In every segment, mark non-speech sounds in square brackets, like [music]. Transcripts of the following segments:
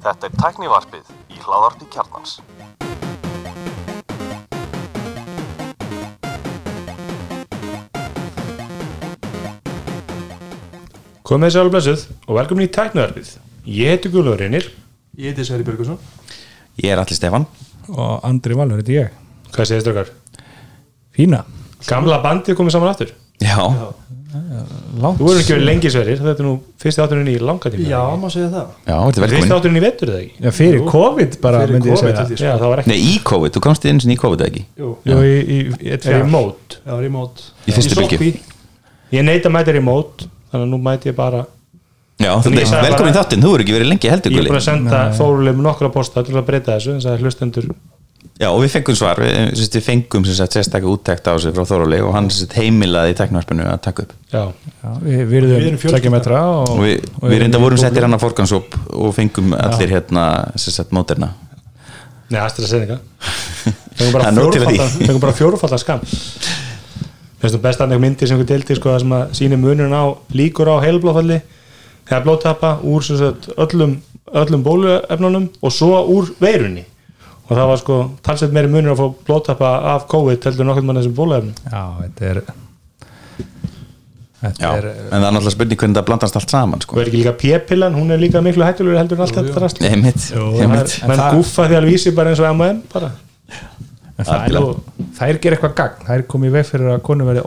Þetta er tæknivarpið í hláðarpi kjarnans. Komið þessi alveg blessuð og velkomin í tæknaðarfið. Ég heiti Guðlur Reynir. Ég heiti Sverri Björgusson Ég er allir Stefan og Andri Valur, þetta ég Hvað segir strókar? Fína, Gamla bandið komið saman aftur. Já, langt Þú verður ekki verið lengi sverir, þetta er nú fyrsti átturinn í langa tíma. Já, maður segja það já, þetta er Fyrsti velkomin átturinn í vetur eða ekki? Já, fyrir COVID bara Fyrir myndi ég COVID, segja held ég. Já, það var ekki. Nei, í COVID, þú komst eins og í COVID eða ekki Jú, Jú, í, í, í Er í mót. já, remote Í fyrstu sóttkví. Ég að mæta í mót, þannig að nú mæti ég bara. Já, ég sagði er velkomin bara- þáttinn, þú er ekki verið lengi heldur Ég er Gulli búin að senda Þórulegum nokkra posta til að breyta þessu, Já, og við fengum svar, við, sem sagt, við fengum sem sagt sérstakka úttekt á sig frá Þóróli og hann sem sagt heimilaði í teknvarpinu að taka upp. Já, Já, við Við erum virðum fjölskylda. tveggja metra og, og við, og við reynda vorum settir hann að fórgansóp og fengum allir hérna sem sagt móterna Nei, [laughs] til af því. fjórufaldan Fengum bara fjórufaldan skam. Þess vegna best annað myndir sem við deildi sko, það sem að síni munurinn á líkur á heilblóðfalli eða blóttappa úr sem sagt, öllum, öllum bóluefnunum og svo úr veirunni og það var sko talsveit meiri munur að fá blóttappa af COVID heldur nokkur mann þessum bóluefnum. Já, þetta er Þetta Já, er en það er náttúrulega spurning hvernig það blandast allt saman og sko. er ekki líka p-pillan, hún er líka miklu hættulegur heldur en allt þetta rast. Nei, mitt, ég mitt menn það- gúffa því alveg vísi bara eins og M&M bara. En það er Algjörlega. nú þær ger eitthvað gagn, þær komið í veg fyrir að konu verði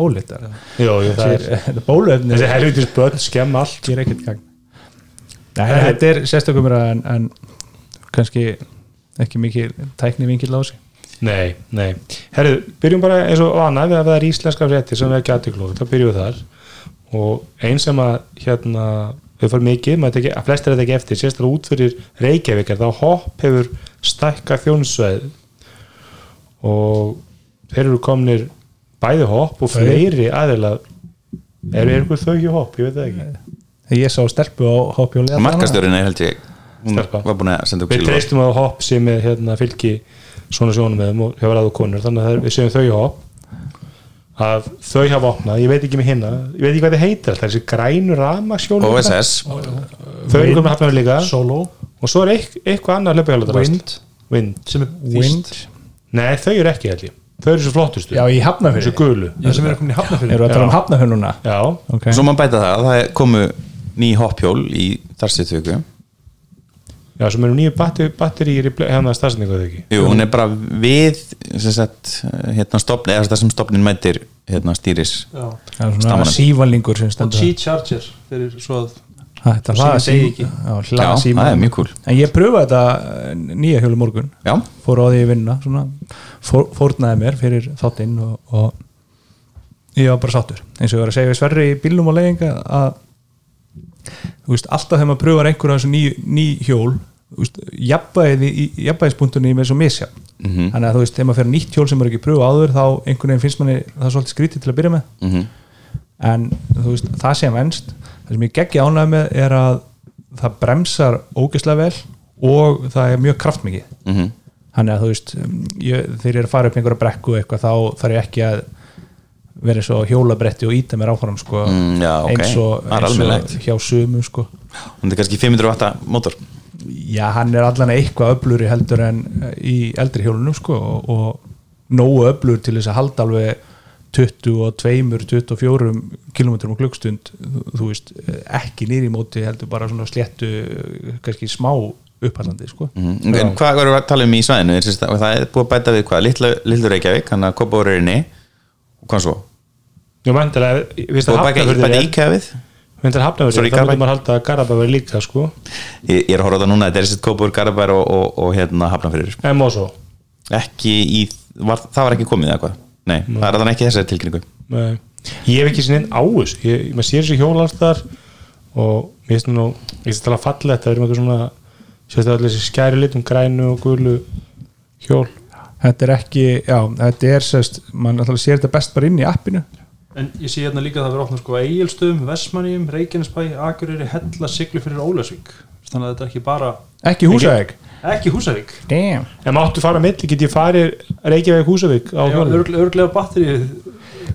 það er, Þetta bóluefni þessi helvitis börn skemma allt. Ger ekkert gagn. Nei, þetta er sérstökumur en, en kannski ekki mikið tækni vingil á sig. Nei, nei. Herru, byrjum bara eins og vana við að það er íslenska fréttir sem við ekki aðtöklóð, þá byrjum við þar. Og einn sem að hérna, við fórum mikið, maður teki, að flestir þetta ekki eftir, sérstaklega út fyrir Reykjavíkar þá hopp hefur stækka þjónsveið og þeir eru komnir bæði hopp og fleiri aðeila eru er ykkur þau ekki hopp, ég veit það ekki. Ég sá stelpu á hoppjóli Markastjórinn er held ég Stelpa. var búin að senda okkur við treystum að hopp sem er hérna, fylgi svona sjónum með þeim og hefur aðu konur. Þannig að það er- við séum þau hopp. Að þau hafa opnað, ég veit ekki með hinna. Ég veit ekki hvað þið heitir alltaf, þessi grænu ramaksjónu OSS þau eru komið hafnaður líka. Solo. Og svo er eitth, eitthvað annað hlöpuhjálfur Wind. Wind. er Wind. Nei þau eru ekki held ég. Þau eru svo flottustu, Já, í þessu hafnafyrir gulu. Já, sem er komin í hafnafyrir Eru að tala um Já. hafnafyrnuna já, okay. Svo maður bæta það, það komu ný hoppjól í þarstiðtöku já, sem eru nýju batteríir í hérna stafsendingu þau ekki? Jú, hún er bara við sem sagt, hérna stopni, eða það sem stopnin mætir hérna stýris Já. Það er svona Stamanum. sívalingur sem Og stendur G-Charger fyrir svo að Þetta og er mjög cool. En ég pröfaði þetta eh, nýja hjólu morgun. Já, fór á því að vinna svona, fór, fórnaði mér fyrir þáttinn og, og ég var bara sáttur. Eins og ég var að segja við Sverri í bílnum og leiðinga að þú veist, alltaf þegar maður pröfar einhverja þessu ný, ný hjól jafnbæðispunktunni með svo misja Mhm. þannig að þú veist, þegar maður fer nýtt hjól sem er ekki pröfa áður þá einhvern veginn finnst manni það er svolítið skrítið til að byrja með. Mhm, en þú veist, það sem venst það sem ég geggi ánægð með er að það bremsar ógeðslega vel og það er mjög kraftmikið. Mhm. Þannig að þú veist ég, þegar ég er að fara upp einhverja brekku eitthvað þá þarf ég ekki að vera eins og hjólabretti og íta mér áfram sko, Mm, já, ok. eins, og, eins og hjá sumu sko. Hún er kannski 500 watta mótor já, hann er allan eitthvað öfluri heldur en eh, í eldri hjólunum sko, og, og nógu öflur til þess að halda alveg 22-24 km á klukkstund þú, veist, ekki nýri móti heldur bara svona sléttu kannski smá upphallandi sko. Mhm. En hvað erum við að tala um í svæðinu? Er, það er búið að bæta við hvað? Litlu Reykjavík, hann að Kópavur er inni og hvað svo? Jú, mæntilega, við veist Búið að að bæta, hafnafjörður bæta er íkæða við? við veist að hafnafjörður Sorry, er, þá Garabæ. myndum að halda að Garabæ verið líka sko. Ég, ég er að horfa á það núna, þetta er sérst Kópavur, Garabær og, og, og hérna Hafnarfyrir en Mosó. Ekki í, var, það var ekki komið eða hvað? Nei, það er þannig ekki þessari tilkynningu. Nei. ég hef ekki sinni inn á þessu ég, maður sér þessi hjólastar og mér finnst nú, ég finnst það fallegt það er með eitthvað svona sérstaklega allir þessi skæri litum grænu og gulu hjól. Þetta er ekki, já, þetta er sérst, mann alltaf sér þetta best bara inn í appinu En ég sé hérna líka að það verður opnað sko Egilstöðum, Vestmanniðum, Reykjanesbæ, Akureyri, Hella, Siglu fyrir Ólasvík Þannig að þetta er ekki bara ekki húsæk Ekki Húsavík. Damn. En máttu fara að milli, get ég farið Reykjavík Húsavík á Já, hjólum örglega batteri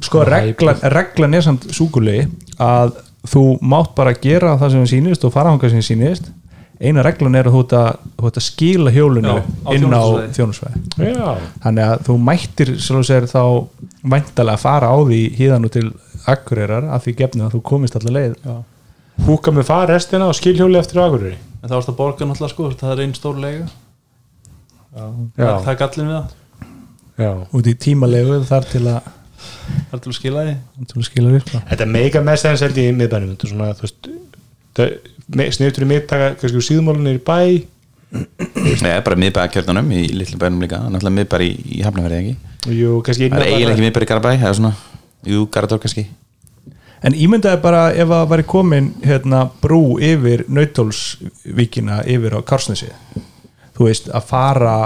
sko reglan, reglan er samt súkulegi að þú mátt bara gera það sem þér sýnist og fara hanga sem þér sýnist eina reglan er að þú ert að, skila hjólinu Já, á inn á þjónusvæði. Já, þannig að þú mættir sér þá væntalega að fara á því híðan og til akkureyrar að því gefnu að þú komist allar leið. Já. húka með far restina og skilhjóli eftir aðgurri en það varst að borga náttúrulega sko það er einn stór lega. Það, Já, það er gallin við það. Já. Út í tímalegu þar til að, það er til að skila því. Til að skila virka Þetta er mega mest aðeins held ég í miðbænum. Þú veist sniður í miðtaka, kannski úr síðumálunni í bæ. Nei, bara miðbæða kjörnunum í litlu bænum líka. Náttúrulega miðbæri í, í Hafnarferði ekki? Jú, kannski það er eiginlega ekki miðbæri í Garabæ það er svona, jú, Garador kannski. En ímyndaði bara ef að væri komin hérna, brú yfir Nautólsvíkina yfir á Karsnesi þú veist að fara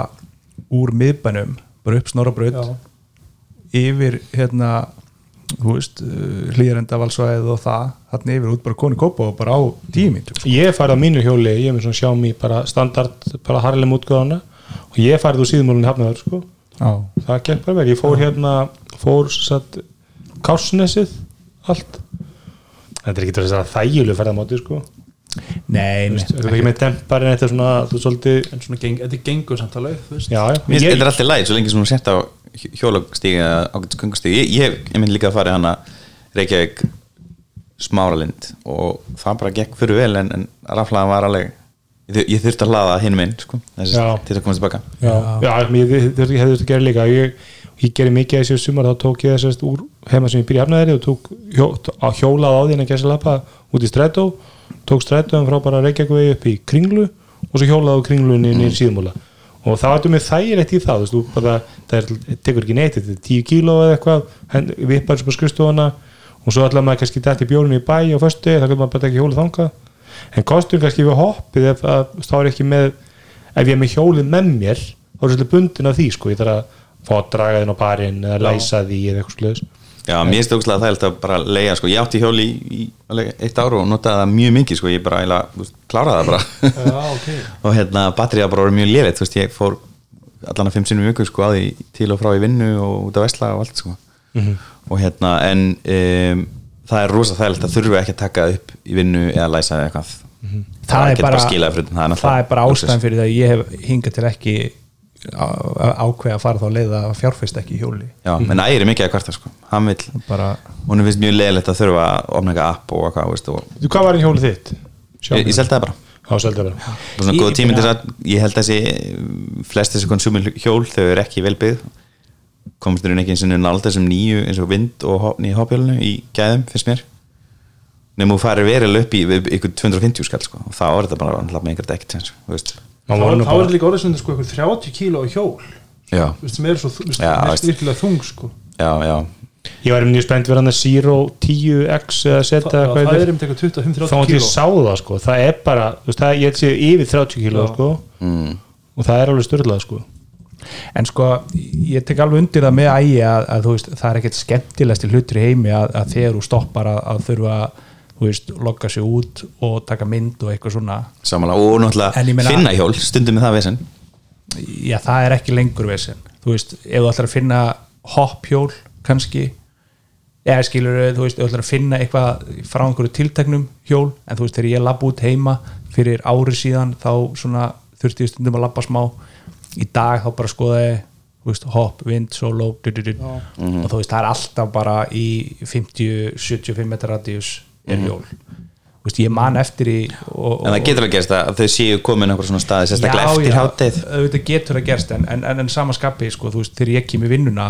úr miðbænum bara upp snorabraut yfir hérna þú veist, hlýrenda valsvæðið og það, þarna yfir út bara koni kópa og bara á tíu mínu Ég farið á mínu hjóli, ég hef með svona Xiaomi bara standard, bara harlem útgáðana og ég farið úr síðumálunni hafnaður sko. Já, það gekk bara vel, ég fór hérna fór satt Kársnesið allt. Þetta er ekki þess að þægileg ferðamáti sko. nei, Þú nei, veist, þetta er ekki með demparinn þetta er svona, þú veist, svolítið en svona geng, þetta er gengur samt alveg þú veist. Já, já, Mér finnst ég, þetta er alltaf læg, svo lengi sem hún sett á hjólagstígi eða ágætis göngustígi ég, ég, ég myndi líka að fara í hana Reykjavík smáralind og það bara gekk fyrir vel en, en raflaðan var alveg ég, ég þurfti að hlaða hinn minn sko, þessi, Já. til að komast tilbaka já, já, ég hefði þetta að gera líka ég, ég gerði mikið að þessu sumar þá tók ég þessast úr heima sem ég byrja hafnaðri og tók hjó, á hjólað á því en að gæsa lappa út í strætó tók strætóðum frá bara Reykjavík upp í kringlu og svo hjólað á kringlunni mm. Og það vartum með þægilegt í það þú veist, bara, það er, tekur ekki neitt þetta er 10 kíló eða eitthvað vippar sem á skrifstofana og svo ætla maður kannski dætt í bjólunni í bæ á föstu þá getur maður bara ekki hjólið þangað. En kostur kannski við hoppið ef að með ef ég er með hjólið með mér þá er svolítið bundin af því sko, ég þarf að fá að draga þinn á barinn eða læsa því eða eitthvað sluðis Já, mér finnst ógslag að það er að bara leiða sko. ég átti hjóli í, í eitt ár og notaði það mjög mikið sko. ég bara veist, kláraði það bara. Já, ok. [laughs] Og hérna batterið bara voru mjög léleitt þú veist, ég fór allan að fimm sinnum í viku sko, að því til og frá í vinnu og út á vesla og allt sko. og hérna en um, það er rosa þægilegt að þurfa ekki að taka það upp í vinnu eða læsa eitthvað. Það er getur bara, fyrir það, það er bara ástæðan fyrir það að ég hef hingað til ekki ákveða að fara þá leið að fjárfest ekki í hjóli. Já, menn ægir er mikið að kvarta sko. hann vil, bara, hún finnst mjög leiðilegt að þurfa að opna eitthvað app og eitthvað veist, og Þú, hvað var í hjólið þitt? ég, ég seldi það bara. Já, seldi það bara. Og svona Ég- góða ég tíminn til þess að ég held að þessi flest þessi konsumil hjól þau eru ekki vel byggð. Komst þurfin ekki eins og nála þessum nýju eins og vind og hop- nýju hoppjólinu í gæðum finnst mér. Nefnum þú farir verið upp í við ykkur 250 skall sko, og þá er þetta bara náttúrulega með einhver dekkt þá var er er þetta líka orðið sem þetta sko eitthvað 30 kíló á hjól. Já, þú veist, sem eru svo þú veist, Já, virkilega þung sko. Já, já. Ég var mjög spennt hann að Zero 10X eða Þa, setja já, eitthvað það í er um eitthvað 25-30 þá hann kíló. það sko. Það er bara, þú veist, það, ég held sér yfir 30 kíló sko. Mm. og það er alveg styrlað sko. En sko ég tek alveg undir það með ægi að, að þú veist, það er ekkert skemmtilegst hlutur í heimi að, að þegar þú stoppar að, að þurfa þú veist, logga sig út og taka mynd og eitthvað svona. Samanlega og náttúrulega meina- finna hjól stundum með það vesen. Já, það er ekki lengur vesen. Þú veist, ef þú ætlar að finna hoppjól kannski eða skilur, þú veist, ef þú ætlar að finna eitthvað frá einhverju tilteknum hjól en þú veist, þegar ég lapp út heima fyrir ári síðan, þá svona þurfti ég stundum að lappa smá. Í dag þá bara skoða ég veist, hopp, vind, solo du, du, du. og þú veist, það er alltaf bara í 50-75 metrar radius er hjól þú veist, ég man eftir í og, en það getur að gerst að þau séu komin einhver svona staði sérstaklega Já, eftir hátið auðvitað getur að gerst en, en, en, en sama skapi, sko, þú veist, þegar ég kem í vinnuna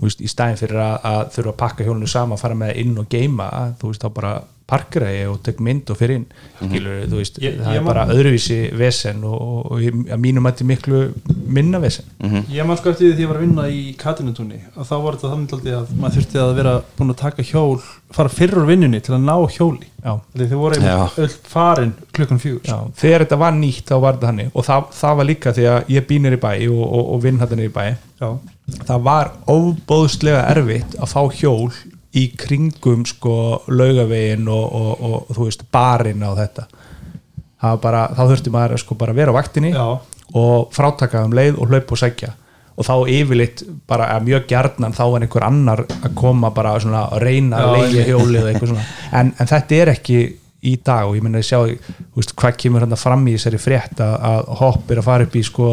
veist, í stæðin fyrir að, að þurfa að pakka hjólinu saman, fara með það inn og geima þú veist, þá bara parkera ég og tek mynd og fyrir inn, skilur, þú veist Ég- það ég er man- bara öðruvísi vesen og, og, og ég- að mínum að þetta miklu minna vesen. Ég man sko eftir því því ég var að vinna í Katinutúni og þá var þetta þannig að maður þurfti að vera búin að taka hjól fara fyrir úr vinnunni til að ná hjóli. Já. Þegar voru öll farin klukkan fjögur. Já, þegar þetta var nýtt þá var þetta hannig og það, það var líka því að ég býnir í bæ og, og, og vinn þetta niður í bæ. Já. það var óbóðslega erfitt að fá hjól í kringum sko laugavegin og, og, og, og þú veist barinn á þetta. Bara, þá þurfti maður sko bara að vera á vaktinni Já. og frátaka um leið og hlaup og segja og þá yfirleitt bara að mjög gjarnan þá er einhver annar að koma bara svona að reyna að Já, hjólið og eitthvað svona. [laughs] En, en þetta er ekki í dag og ég meina að sjá veist, hvað kemur hérna fram í þessari frétt að, að hopp er að fara upp í sko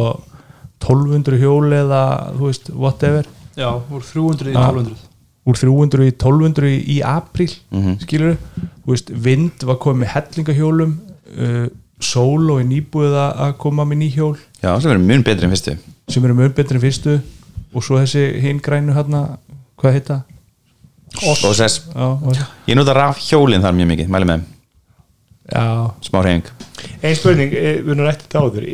1200 hjóli eða þú veist, whatever. Já, úr 300 í Já. 1200 úr 300 í 1200 í, í apríl Mhm. skilur þú veist, vind var komið með hellingahjólum uh, sól og er nýbúið að að koma með ný hjól. Já, sem verður mjög betri en fyrstu. Sem eru mjög betri en fyrstu. Og svo þessi hinn grænu hérna hvað heita? Og- ég nota raf hjólinn þar mjög mikið, mæli með þeim. já, smá reyning Ein spurning, eh, við erum rættið þetta áður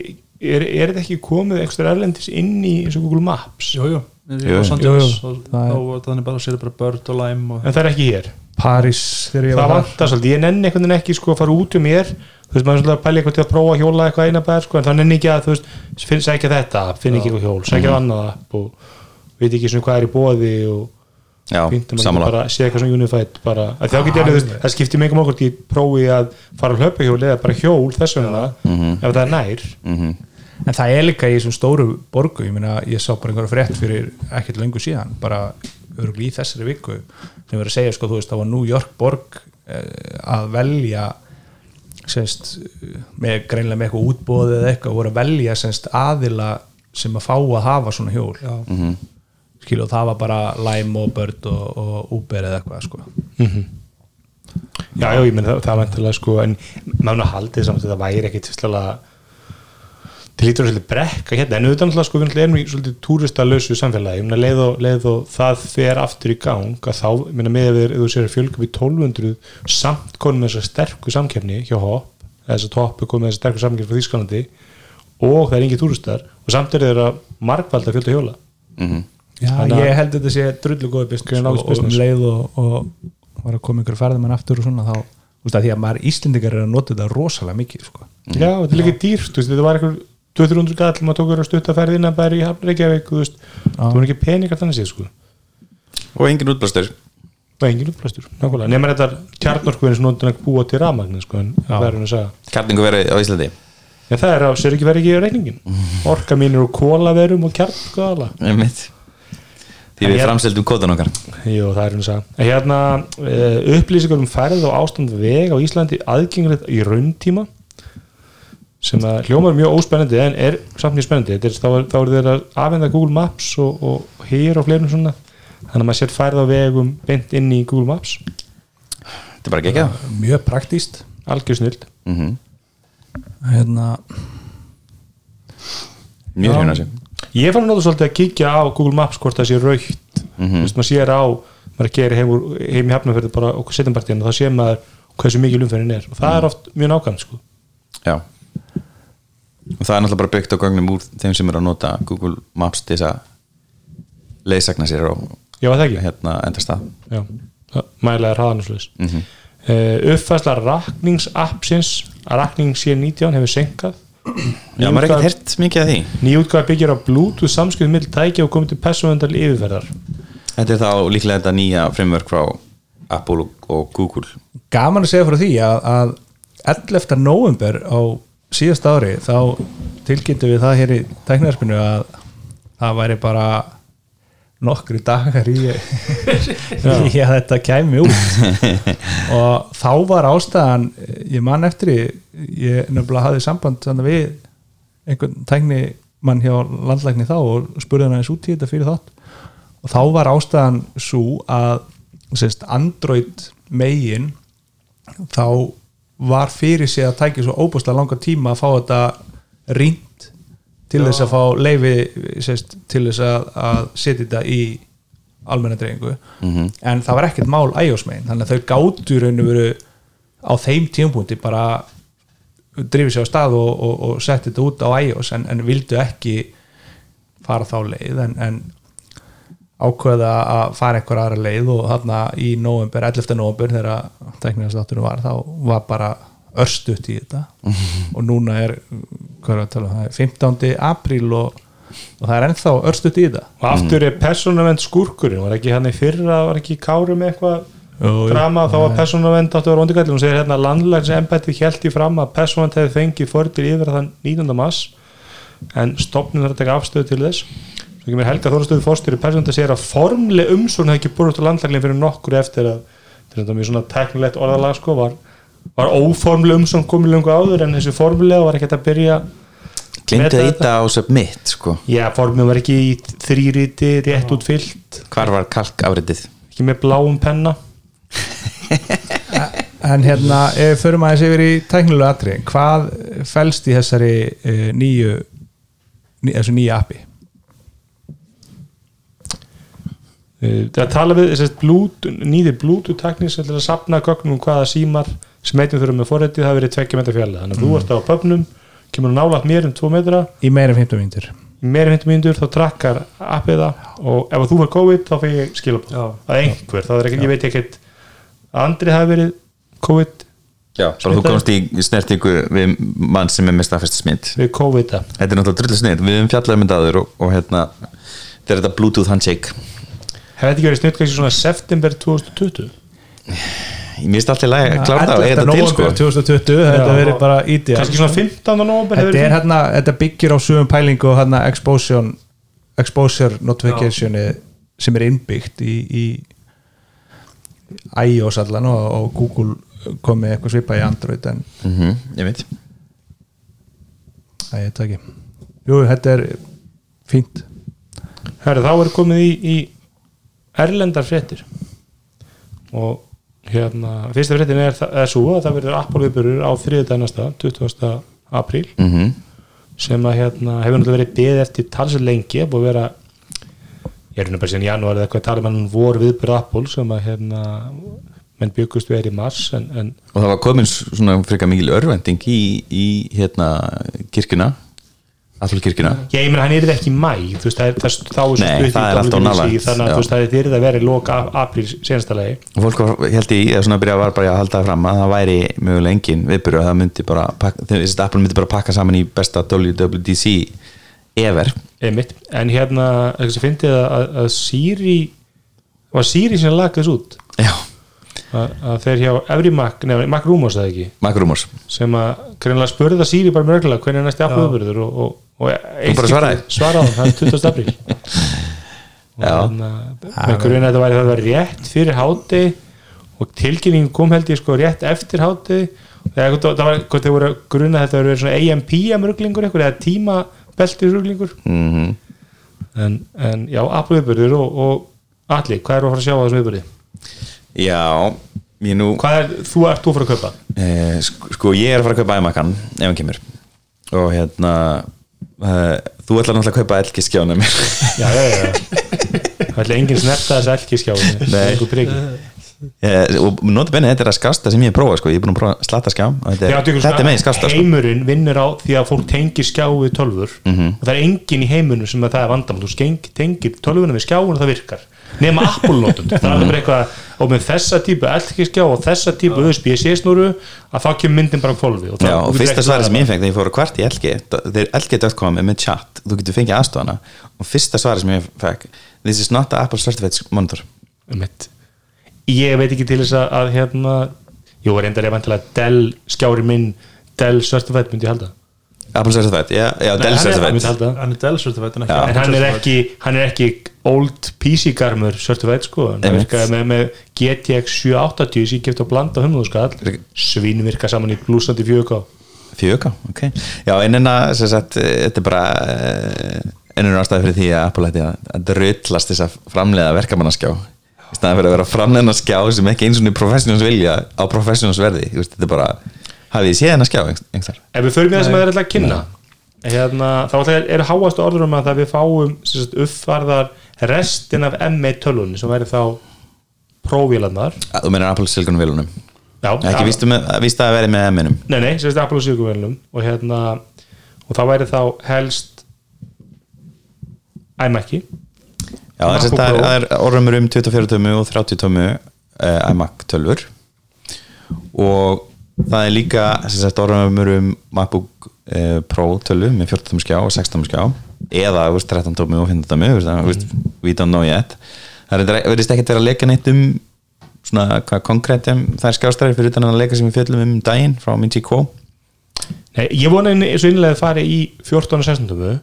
er, er þetta ekki komið ekstra erlendis inn í eins og Google Maps? Jú, jú, Jú, jú, jú. Jú, jú. og Það er- þá þannig bara sér bara börn og læm og En það er ekki hér. París þegar ég Það var þar. vantar svolítið, ég nenni einhvern veginn ekki sko að fara út um mér þú veist, maður er svolítið að pæla eitthvað til að prófa að hjóla eitthvað eina bæðar sko, en þá nenni ekki að, þú veist, finn, sækja þetta finn ekki eitthvað hjól, sækja mm annað app og veit ekki svona hvað er í bóði og fínt að maður bara sé eitthvað svona unified bara, að þá getur ég, þú veist, það skiptir mig ekki okkur í prófi að fara að hlaupa hjól eða bara hjól þess vegna, ef það er nær. Mhm. en það er líka í þessum stóru borgu ég meina, ég sá bara einhverja frétt fyrir ekkert löngu síðan, bara örugli í þessari viku, sem verður að segja sko, þú veist, það var New York borg eh, að velja semst, með greinlega með eitthvað útbóðið eða eitthvað, voru að velja semst aðila sem að fá að hafa svona hjól. Já, skilu og það var bara Lime og Bird og, og Uber eða eitthvað sko. Já, já, ég menn það, það er vantilega sko en maður haldið samt að það væri ekkit sérstæðlega til lítur svolítið brekka hérna, en auðvitað náttúrulega sko við erum í svolítið túristalösu samfélagi, ég meina leið og, leið og það fer aftur í gang að þá, ég meina með ef þú sér að fjölga við 1200 samt konum með þessa sterku samkefni hjá hopp, eða þess að toppu komið með þessa sterku samkefni frá Þýskalandi og það er engin túristar og samt er þeirra margvalda fjölda hjóla Mhm. Já, Þannig ég held að þetta sé drullu góði business Greinilega og, og um leið og, og var að koma ykkur ferðamenn aftur og svona þá, þú veist að því að maður Íslendingar er að nota þetta rosalega mikið sko. Já, þetta er líka dýrt, þú veist, þetta var eitthvað 200-300 gall, maður tók verið að stutta ferð innan bara í Reykjavík, þú veist, það var ekki peningar þannig séð, sko, Og engin útblástur. Og engin upplæstur, nákvæmlega, nema þetta kjarnorkuvinni sem notan að búa til rafmagnin, sko, en það er hann að segja. Karningu verið á Íslandi. Já, það er á, sér ekki verið ekki á reikningin, [laughs] orka mínir og kólaverum og kjarnorkuðala. Því við ég- framseldum kótan okkar. Jú, það er hann að segja. Hérna, uh, upplýsingar um færð og ástand veg á Íslandi aðgengilegt í rauntíma sem að hljómar mjög óspennandi en er samt mjög spennandi. Þetta er, þá, þá er þeir að afhenda Google Maps og, og hér og fleirum svona. Þannig að maður sér færð á vegum beint inn í Google Maps. Þetta er bara ekki ekki mjög praktíst algjör snild mm hérna, Mjög að sér Ég fann nota svolítið að kíkja á Google Maps hvort það sé raukt mm -hmm. maður sér á, maður gerir heim, heim í hafnafjörðu bara okkur setjumpartíðan og þá sér maður hversu mikið lumferðin er og það er oft mjög nákvæmt sko. Já Og það er náttúrulega bara byggt á gögnum úr þeim sem eru að nota Google Maps til þess að leiðsagna sér á Já, var það ekki? hérna endastað Já, mælaði hraðanusleis mm Mhm. uh, uppfæsla rakningsappsins rakning C19 hefur senkað Já, maður er ekkert hert mikið af því nýjútgáð byggir á bluetooth samskipt mill tæki og komið til persónvendal yfirferðar Þetta er þá líklega þetta nýja framework frá Apple og- og Google gaman að segja frá því að, að 11. november á síðast ári þá tilkynntum við það hér í tæknarspinu að það væri bara nokkri dagar í, [laughs] í að þetta kæmi út. [laughs] Og þá var ástæðan ég man eftir því ég nefnilega hafði samband þannig við einhvern tækni mann hjá landlækni þá og spurði hann aðeins út í þetta fyrir þátt. Og þá var ástæðan svo að sérst, Android megin þá var fyrir sig að tækja svo óbúslega langa tíma að fá þetta rýnt til þess að fá leifi sérst, til þess að, að setja þetta í almenna dreifingu en það var ekkert mál iOS megin þannig að þau gátu raun og veru á þeim tímpúnti bara drifið sér á stað og, og, og setti þetta út á iOS en, en vildu ekki fara þá leið en, en ákveða að fara einhver aðra leið og þarna í november, 11. november þegar tekniðastátturinn var þá var bara örstutt í þetta. Og núna er, hvað er að tala um það er 15. apríl og, og það er ennþá örstutt í þetta. Og aftur er persónavend skúrkurinn. Var ekki hann í fyrra, var ekki Kári með eitthvað drama, þá var persónavend áttu að vera ondikallin og segir hérna landlægs embætti held í fram að persónavend hefði fengið fordil yfir þann 19. mass en stopnum þarf að taka afstöðu til þess. Svo kemur Helga Þorastöðu fórstýri persónda segir að formleg umsvörn hefði ekki búið til landlæglinn fyrir nokkur eftir að til þetta mjög svona teknilegt orðalag sko var, var óformleg umsvörn komið lengur áður en þessi formlega var ekki að byrja Glindu að íta á submit sko. já, formið var ekki í þrýriti rétt út fyllt, Hvar var kalk afritið? ekki með bláum penna [laughs] En hérna, förum aðeins yfir í tæknilega atri, hvað felst í þessari uh, nýju ný, þessu nýja appi? Uh, það tala við þess að Bluetooth- nýði bluetooth teknis til að sapna gögnum um hvaða símar sem einnum þurfum með forrættið það hafi verið tveggja metra fjallega þannig að þú ert á pöpnum kemur nálægt mér um 2 metra. Í meira en 15 mínútur. Í meira en 50 mínútur þá trakkar appið það og ef þú var COVID þá fyrir ég skilabóð Já. að einhver, það er ekki, ég veit ekkert að Andri hafi verið COVID. Já, bara þú komst í snertingu við mann sem er með staðfesti smitt við COVID -a. Þetta er náttúrulega drullu snið, við höfum fjallað um þetta aður og, og hérna, þetta er þetta Bluetooth handshake. Hefði þetta ekki verið snutt kannski svona september 2020 Ég mist alltaf að klára það eiga þetta sko. 2020, þetta verið bara ídýr kannski svona 15. november Þetta er hérna, þetta byggir á sögum pælingu og hérna exposure, exposure notificationi sem er innbyggt í, í iOS allan og, og Google komið eitthvað svipað í Android en mm Ég veit. Að ég veit það ekki. Jú, þetta er fínt. Herri, þá er komið í, í erlendar fréttir. Og hérna fyrsta fréttin er, er svo að það verður Apple viðbörur á þriðdag næsta 20. apríl mm sem að hérna hefur náttúrulega verið beðið eftir talsið lengi, búið að vera ég er nú bara síðan janúar eða eitthvað að tala um hann voru viðbörð Apple sem að hérna menn byggust verið í mars en, en Og það var komin svona frekar mikil örvending í, í hérna kirkuna Já, ég meina hann er það ekki í mæ veist, það er, það, þá er svo Nei, stutt í það er alltaf WWDC, nálægt, þannig að það er það verið lók apríl senastalegi og fólk var, held í, eða svona byrja var bara að halda það fram að það væri mögulega engin viðbyrju að það myndi bara, þessi Apple myndi bara pakka saman í besta WWDC ever. Einmitt, en hérna þess að fyndið að, að, að Siri var Siri sem lagði þess út? Já, að, að þeir hjá Every Mac, nefnir Mac Rumors það ekki? Mac Rumors. Sem að það Siri bara mörgulega hvernig er næsti afhugurður og, og, og svaraði? það er 20. apríl [laughs] og þannig að með grunni að þetta væri það var rétt fyrir háti og tilkynningin kom held ég sko rétt eftir háti þegar það var, grunni að þetta voru verið svona AMPM ruglingur eitthvað eða tímabelti ruglingur mm en, en já, afhugurður og, og allir, hvað er að fara að sjá á þessum viðbörði? Já, ég nú Hvað er, þú ert þú að fara að kaupa? eh, sko, sko, ég er að fara að kaupa iMac-an ef hann kemur og hérna þú ætlar náttúrulega að kaupa elki skjána mér. Já, já, já. Það ætla enginn snerta þess elkiskjáinu Nei. Eh, og nota benni þetta er að skasta sem ég hef prófað sko. ég er búin að prófa að slata skjá og þetta, Já, er, tekur þetta er megin skasta sko. Heimurinn vinnur á því að fólk tengir skjá við tölfur Mhm. og það er enginn í heimunum sem að það er vandamál þú skeng, tengir tölvuna við skjáun og það virkar nema Apple notund það er alveg bara eitthvað og með þessa típu elkiskjá og þessa típu USB-C snúru að þá kemur myndin bara á kvolfi og, Já, og fyrsta svari sem ég það. fengi þegar ég fór að kvart í LG þeir LG.com er með chat, þú getur fengið aðstofana og fyrsta svari sem ég fekk this is not a Apple certified monitor Einmitt. Ég veit ekki til þess að, að hérna, jú, reyndar ég vantilega Dell skjári minn Dell Certified myndi ég halda. Apple certified, já, já Nei, Dell er- hann er Dell certified en en hann er ekki, hann er ekki old PC garmur certified sko. Hann virkaði með, með GTX 780 sem ég kefti á blanda 500 skall svín virka saman í blúsandi 4K Fjöga, ok. Já, einina, sem sagt, eh, þetta er bara ennur ástæði fyrir því að Apple hætti að, að drullast þess að framleiða verkamannaskjá í staðan fyrir að vera framleiðna skjá sem ekki eins og professionals vilja á professionals verði Þú veist, þetta er bara, hafið þið séð hennar skjá einhver ef við förum í það sem það er alltaf að kynna hérna, þá eru háast orður um að það við fáum sem sagt, uppfarðar restin af M1 tölunni sem væri þá prófílarnar Þú meinar Apple Silicon vilunum Já, Ekki vístu, að vera með M-inum Nei, nei, sem sagt Apple og Sigurvélum og hérna og það væri þá helst iMac-i Já, þess að það er, er orðumur um 24 tómu og 30 tómu uh, iMac tölfur og það er líka orðumur um MacBook uh, Pro tölvu með 14 tómu skjá og 16 tómu skjá. Eða veist, 13 tómu og 15 tómu þú veist, þú veist, we don't know yet. Það er- verðist ekkert vera að leika neitt um svona hvað konkrétt það er skjástæri fyrir utan að leika sem við fjöllum um daginn frá Minty Co Nei, ég vona eins og innlega að fara í 14 og 16 tómu. en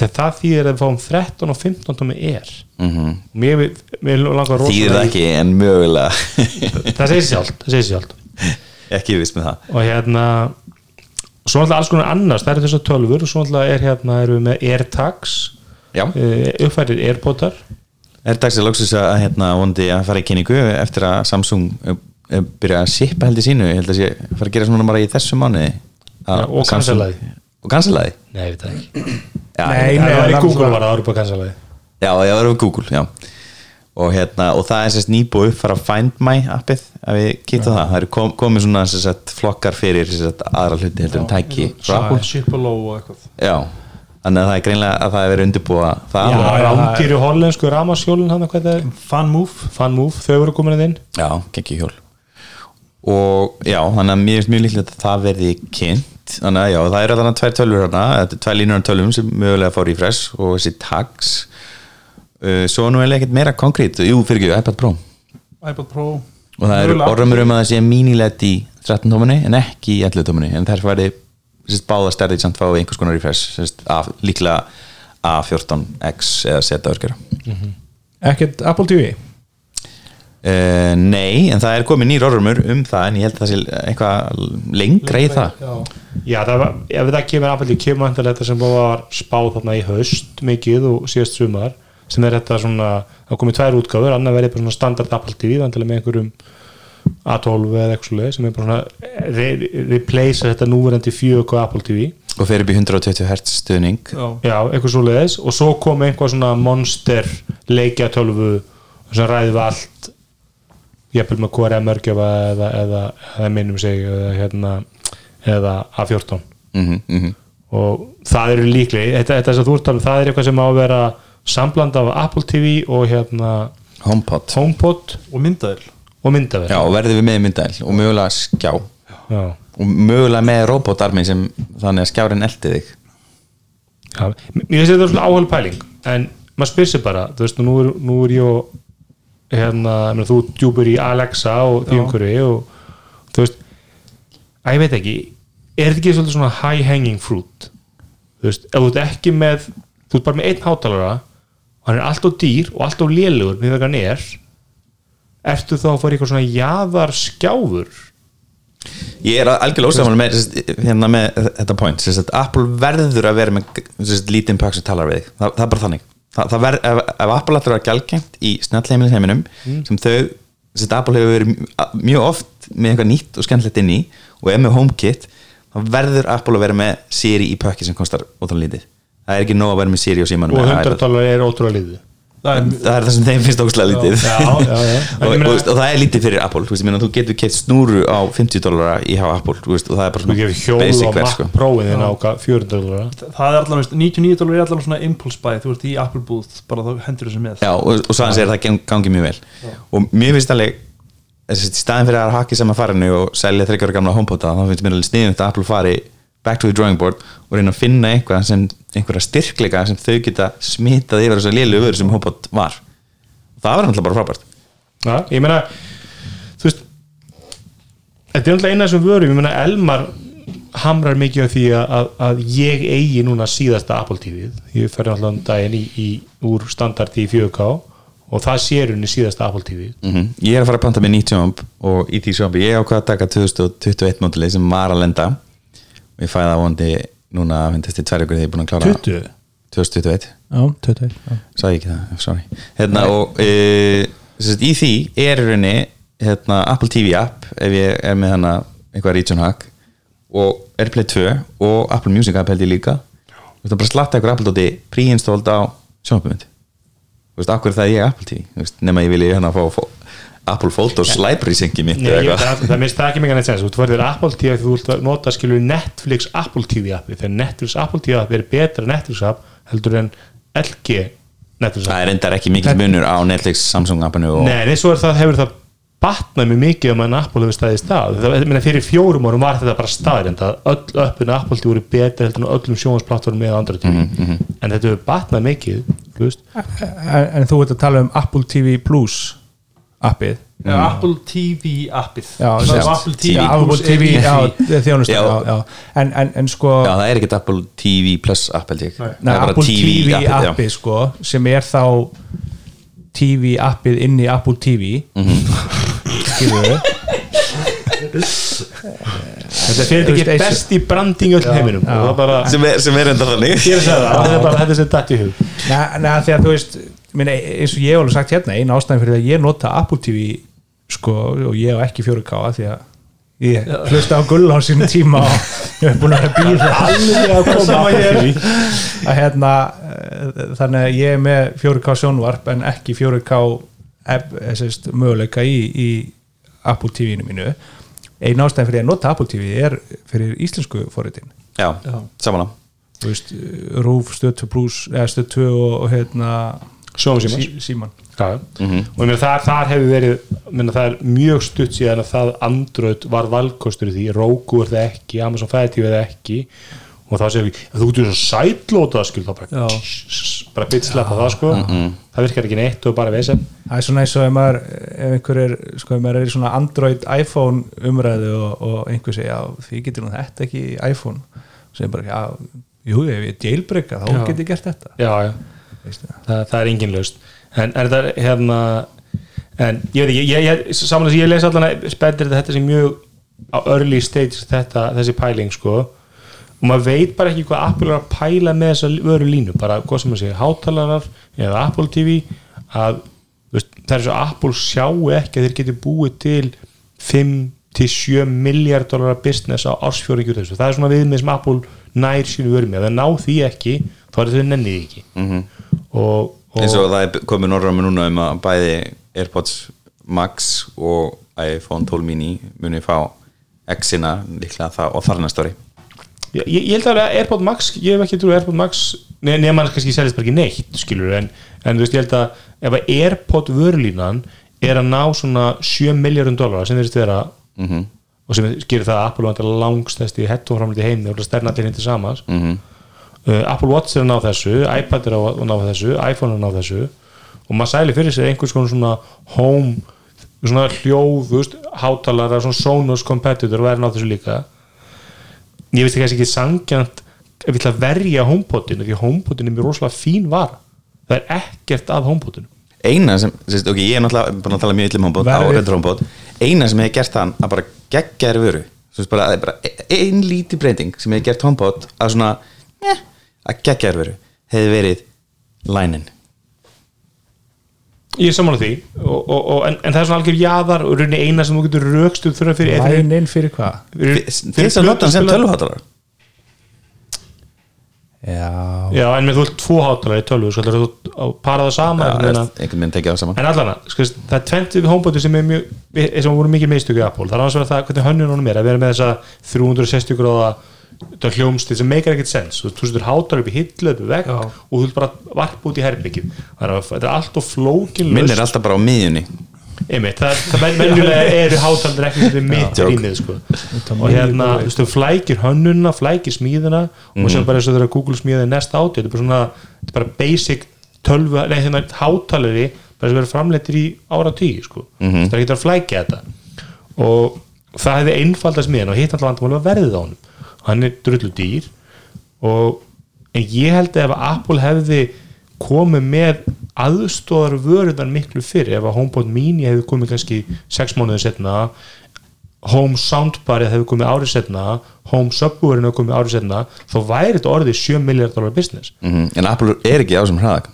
þegar það þýðir að við fáum 13 og 15 tómi er. Mm mér, mér rosalega þýðir það í- ekki en mögulega. [laughs] Það segir segir sjálft. Ekki viss með það. Og hérna svo náttúrulega alls konar annars, það eru þessar tölfur og svo náttúrulega er hérna, erum við með AirTags. Já, uh, uppfærir Airpodar er loksus að hérna vondi að fara í kynningu eftir að Samsung uh, uh, byrja að shippa heldur sínu. Ég held að sé að fara að gera svona bara í þessu Að Já, og cancelaði. Og cancelaði? Nei, við það ekki. [clears throat] Já, Nei, það. var í það- Google. var það árið på kansalagi já, já, það var Google já. Og, hérna, og það er sérst nýbúið upp fara Find My appið að við kýta það. Það eru kom, komið svona sérst, flokkar fyrir sérst, aðra hluti heldur en tæki. Frá Apple. Shipalo og eitthvað. Já, þannig að það er greinlega að það er verið undirbúa það já, og- rándýri hollensku ramashjólun hann hvað það er, Fanmove fanmove, þau voru komin að inn. Já, gekki hjól og já, þannig að mér finnst mjög líklegt að það verði kynnt þannig að já, það eru alveg tvær tölvur hérna þetta er tvær línur af tölvum sem mögulega fór í fresh og þessi tags. Uh, svo nú er ekkert meira konkrét. Jú, fyrir ekki, iPad Pro. iPad Pro. Og það eru orðumur um að það sé mini-LED í 13 tómunni en ekki í 11 tómunni en þær færi sérst, báða stærðið samt fá einhvers konar sérst, af, líklega A14X eða Z-örgjara ekkert Apple TV Uh, nei, en það er komið nýr orðumur um það en ég held að það sé eitthvað lengra í það Já. já, það var, ef það kemur TV kemur vantilega þetta sem var spáð þarna í haust mikið og síðast sumar sem er þetta svona, það komið tvær útgáfur annar verið bara svona standard Apple TV vantilega með einhverjum A12 eða eitthvað svoleið sem er bara svona re replace þetta núverandi 4K Apple TV og fer upp í 120 Hz stuðning Já. Já, eitthvað svo leiðis og svo kom einhvað svona monster leikja tölvu sem ræði við allt jafnvel með KRM örgjöfa eða, eða, eða minnum sig eða, hérna, eða A14 mm -hmm, og það eru líklega þetta, þetta sem þú ert talað, það er eitthvað sem á að vera sambland af Apple TV og hérna HomePod. HomePod og myndaðil og myndavel Já, og verðum við með myndæl og mögulega skjá. Já. og mögulega með robotarmi sem þannig að skjárin eldi þig. Já, mér finnst þetta svona áhald pæling en maður spyr sér bara þú veist, nú er, nú er ég og hérna, meina, þú djúpur í Alexa og því Já. umhverfi og þú veist, að ég veit ekki er þetta ekki svolítið svona high hanging fruit? Þú veist, ef þú ert ekki með þú ert bara með einn hátalara og hann er alltof dýr og alltof lélugur við það hann er ertu þá að fara í eitthvað svona jaðar skjáfur? Ég er algjörlega ósamal með, hérna með þetta point Apple verður að vera með lítinn pakk sem talar við þig. Þa, það er bara þannig það, það ver, ef, ef Apple ætlar að vera gjaldgengt í snjallheimilin heiminum sem þau sem sagt, Apple hefur verið mj- mjög oft með eitthvað nýtt og skemmtilegt inn í og ef með HomeKit þá verður Apple að vera með Siri í pakki sem kostar ótrúlega lítið. Það er ekki nóg að vera með Siri og símanum og eða 100 iPad. dólar er ótrúlega liðið það er það er það sem þeim finnst ógslag lítið. Já, já, já. [laughs] og, og, og, það er lítið fyrir Apple þú, veist, ég meina, þú getur keitt snúru á 50 dólara í hjá Apple veist, og það er bara svona basic verð sko. Pro-in þinn á hvað, 400 dólar það er allan, veist, 99 dólar er allan svona impulse buy þú ert í Apple booth, bara þá hendur þessu með. Já, og, og svo að það gang- gangi mjög vel. Og mér finnst alveg staðin fyrir að hakka saman farinu og selja þryggjára gamla HomePod þá finnst mér alveg sniðum að Apple fari back to the drawing board og reyna að finna eitthvað sem einhverja styrkleika sem þau geta smitað yfir þess að lélu öður sem HomePod var. Og það var náttúrulega bara frábært. Já, ég meina þú veist þetta er náttúrulega eina sem vörum, ég meina Elmar hamrar mikið á því að, að, ég eigi núna síðasta Apple TV ég fer náttúrulega um daginn í, í úr standard í 4K og það sér henni síðasta Apple TV mm Ég er að fara að panta með nýtt sjónb og í því sjónbi ég ákvað að taka 2021 mótili sem var að lenda ég fæði það vondi núna að finnst tvær ykkur þegar ég er búin að klára 20? 2021 Já, 20 já. sagði ekki það, sorry. Hérna, og e, sérst, í því er í rauninni hérna, Apple TV app ef ég er með hana eitthvað region hack og Airplay 2 og Apple Music app held ég líka. Þú veist, bara slatta ykkur Apple dóti pre-installed á sjónabumund þú veist, akkur það ég Apple TV veist, nema ég vilji hérna fá, fá Apple Photos library syngi mitt Nei, eða ég, það, það minnst það ekki mikið neitt sens. Þú verður Apple TV þú vilt nota skilur Netflix Apple TV appi þegar Netflix Apple TV appi er betra en Netflix app heldur en LG Netflix app. Það er endar ekki mikil munur á Netflix, Samsung appinu og Nei, en svo er það, hefur það batnað mjög mikið um að Apple hefur staðið stað. Það, ég meina, fyrir fjórum árum var þetta bara staðrind að öll öppinu Apple TV voru betra heldur en öllum sjónvarsplattformum með andra TV en þetta hefur batnað mikið. En, en þú ert að tala um Apple TV Plus appið. Já, Apple TV appið. Já, er Apple TV Já, Apple TV, já, Já. já, já. En, en, en sko Já, það er ekkert Apple TV plus app Nei. Það Nei, er bara Apple TV, appið, já. appið sko sem er þá TV appið inn í Apple TV skilur við [laughs] þetta fyrir ekki veist, best í branding öll heiminum. Og það er bara sem er, sem er enda þannig. Þetta er bara [laughs] þetta sem datt í hug. Því að þú veist minna, eins og ég hef alveg sagt hérna einn ástæðin fyrir að ég nota Apple TV sko og ég hef ekki 4K af því að ég hlusta á gull á sínum tíma og ég hef búin að býða alveg að koma hér. því að hérna eh, þannig að ég er með 4K sjónvarp en ekki 4K eb- eh, sérst, möguleika í, í Apple TV-inu mínu. Einn ástæðin fyrir að nota Apple TV er fyrir íslensku forritin. Já, samanlega þú veist, Rúf, Stöð 2 Plus eða Stöð 2 og, og hérna Sjónum símans. Sí- Síman Já, og ég meina þar, þar hefur verið meina, það er mjög stutt síðan að það Android var valkostur í því. Roku er það ekki, Amazon Fire TV er það ekki. Og þá segir við, þú getur svo sætlótað skil þá bara, bara bitslappa það sko. Það virkar ekki neitt og bara vesen. Það er svona eins og ef maður ef einhver er, sko, ef maður er í svona Android iPhone umræðu og, og einhver segja, já, því getur nú þetta ekki í iPhone, sem bara, já jú, ef ég jailbreaka, þá Já. get ég gert þetta. Já, já, það? það, er engin laust en er það hérna en ég veit ekki, samanlega sem ég les allan að spennir þetta sem mjög á early stage þetta, þessi pæling sko. Og maður veit bara ekki hvað Apple er að pæla með þessa vöru línu, bara hvað sem að segja hátalarar eða Apple TV að veist, það er svo að Apple sjáu ekki að þeir geti búið til 5 til 7 miljard dólar business á ársfjóri ekki þessu, það er svona viðmið sem Apple nær sínu vöru með, það ná því ekki þá er þau nennið ekki og, og eins og það er komið norræmi núna um að bæði Airpods Max og iPhone 12 mini muni fá X-ina líklega það og þar næsta ári ég, ég held að Airpod Max ég hef ekki trúið Airpod Max ne- nema hann kannski seljast bara ekki neitt skilur en, en þú veist ég held að ef að Airpod vörlínan er að ná svona 7 miljardum dólar sem þeirist vera Mhm. og sem gerir það að Apple vantar langstæst í headphone framliti heimni og stærna allir hindi samans Mhm. uh, Apple Watch er að ná þessu iPad er að ná þessu, iPhone er að ná þessu. Og maður sæli fyrir sér einhvers konar svona home svona hljóð, hátalara svona Sonos competitor og er að ná þessu líka. Ég veist ekki kannski ekki sangjant ef ég ætla að verja homepotinu því homepotinu er mjög rosalega fín vara. Það er ekkert að homepotinu eina sem, ok, ég er náttúrulega búin að tala mjög illum HomePod á Redder HomePod. Eina sem hefði gert þann að bara geggja þér vöru bara, það er bara ein lítið breyting sem hefði gert HomePod að svona eh, að vöru hefði verið lænin. Ég er saman á því. Og, og, og, en, en það er svona algjör jaðar og rauninni eina sem þú getur rökstuð þurfa fyrir fyrir- Lænin fyrir hvað? þess að nota hann sem tölvuháttarar Já, já en með þú vilt tvo hátalara í tölvu sko, þú að para það sama Já, einhvern veginn að- tekið það saman. En allan, sko, það er tvent við homeboti sem er mjög, sem voru mikið meðstöku í Apple, það er annars vegar það hvernig hönnun honum er að vera með þessa 360 gráða þetta hljómstíð sem meikar ekkert sens. Þú setur hátar upp í hillu, upp í vegg Já. og þú vilt bara varpa út í að þetta er allt of flókin minn er alltaf bara á miðjunni. Einmitt, það, það men- menjulega eru hátaldir ekki sem mitt Já, rýmið sko. og hérna, þú veist, þú flækir hönnuna flækir smíðina og sem bara eins og þegar Google smíði næst átti þetta er bara svona, þetta er bara basic tölvu, nei þegar hátalari bara sem verður framleitir í ára tíu sko. það er ekki að flækja þetta. Og það hefði einfaldast smíðin og hitt alltaf vandamál var verðið á honum hann er drullu dýr. Og ég held að ef Apple hefði komið með aðstóðar vöruðan miklu fyrir ef að HomePod mini hefði komið kannski 6 mánuðið setna Home Soundbarið hefði komið árið setna Home Subwooferinn hefði komið árið setna þá væri þetta orðið 7 miljard dólar business. Mm en Apple er ekki á sem hraðak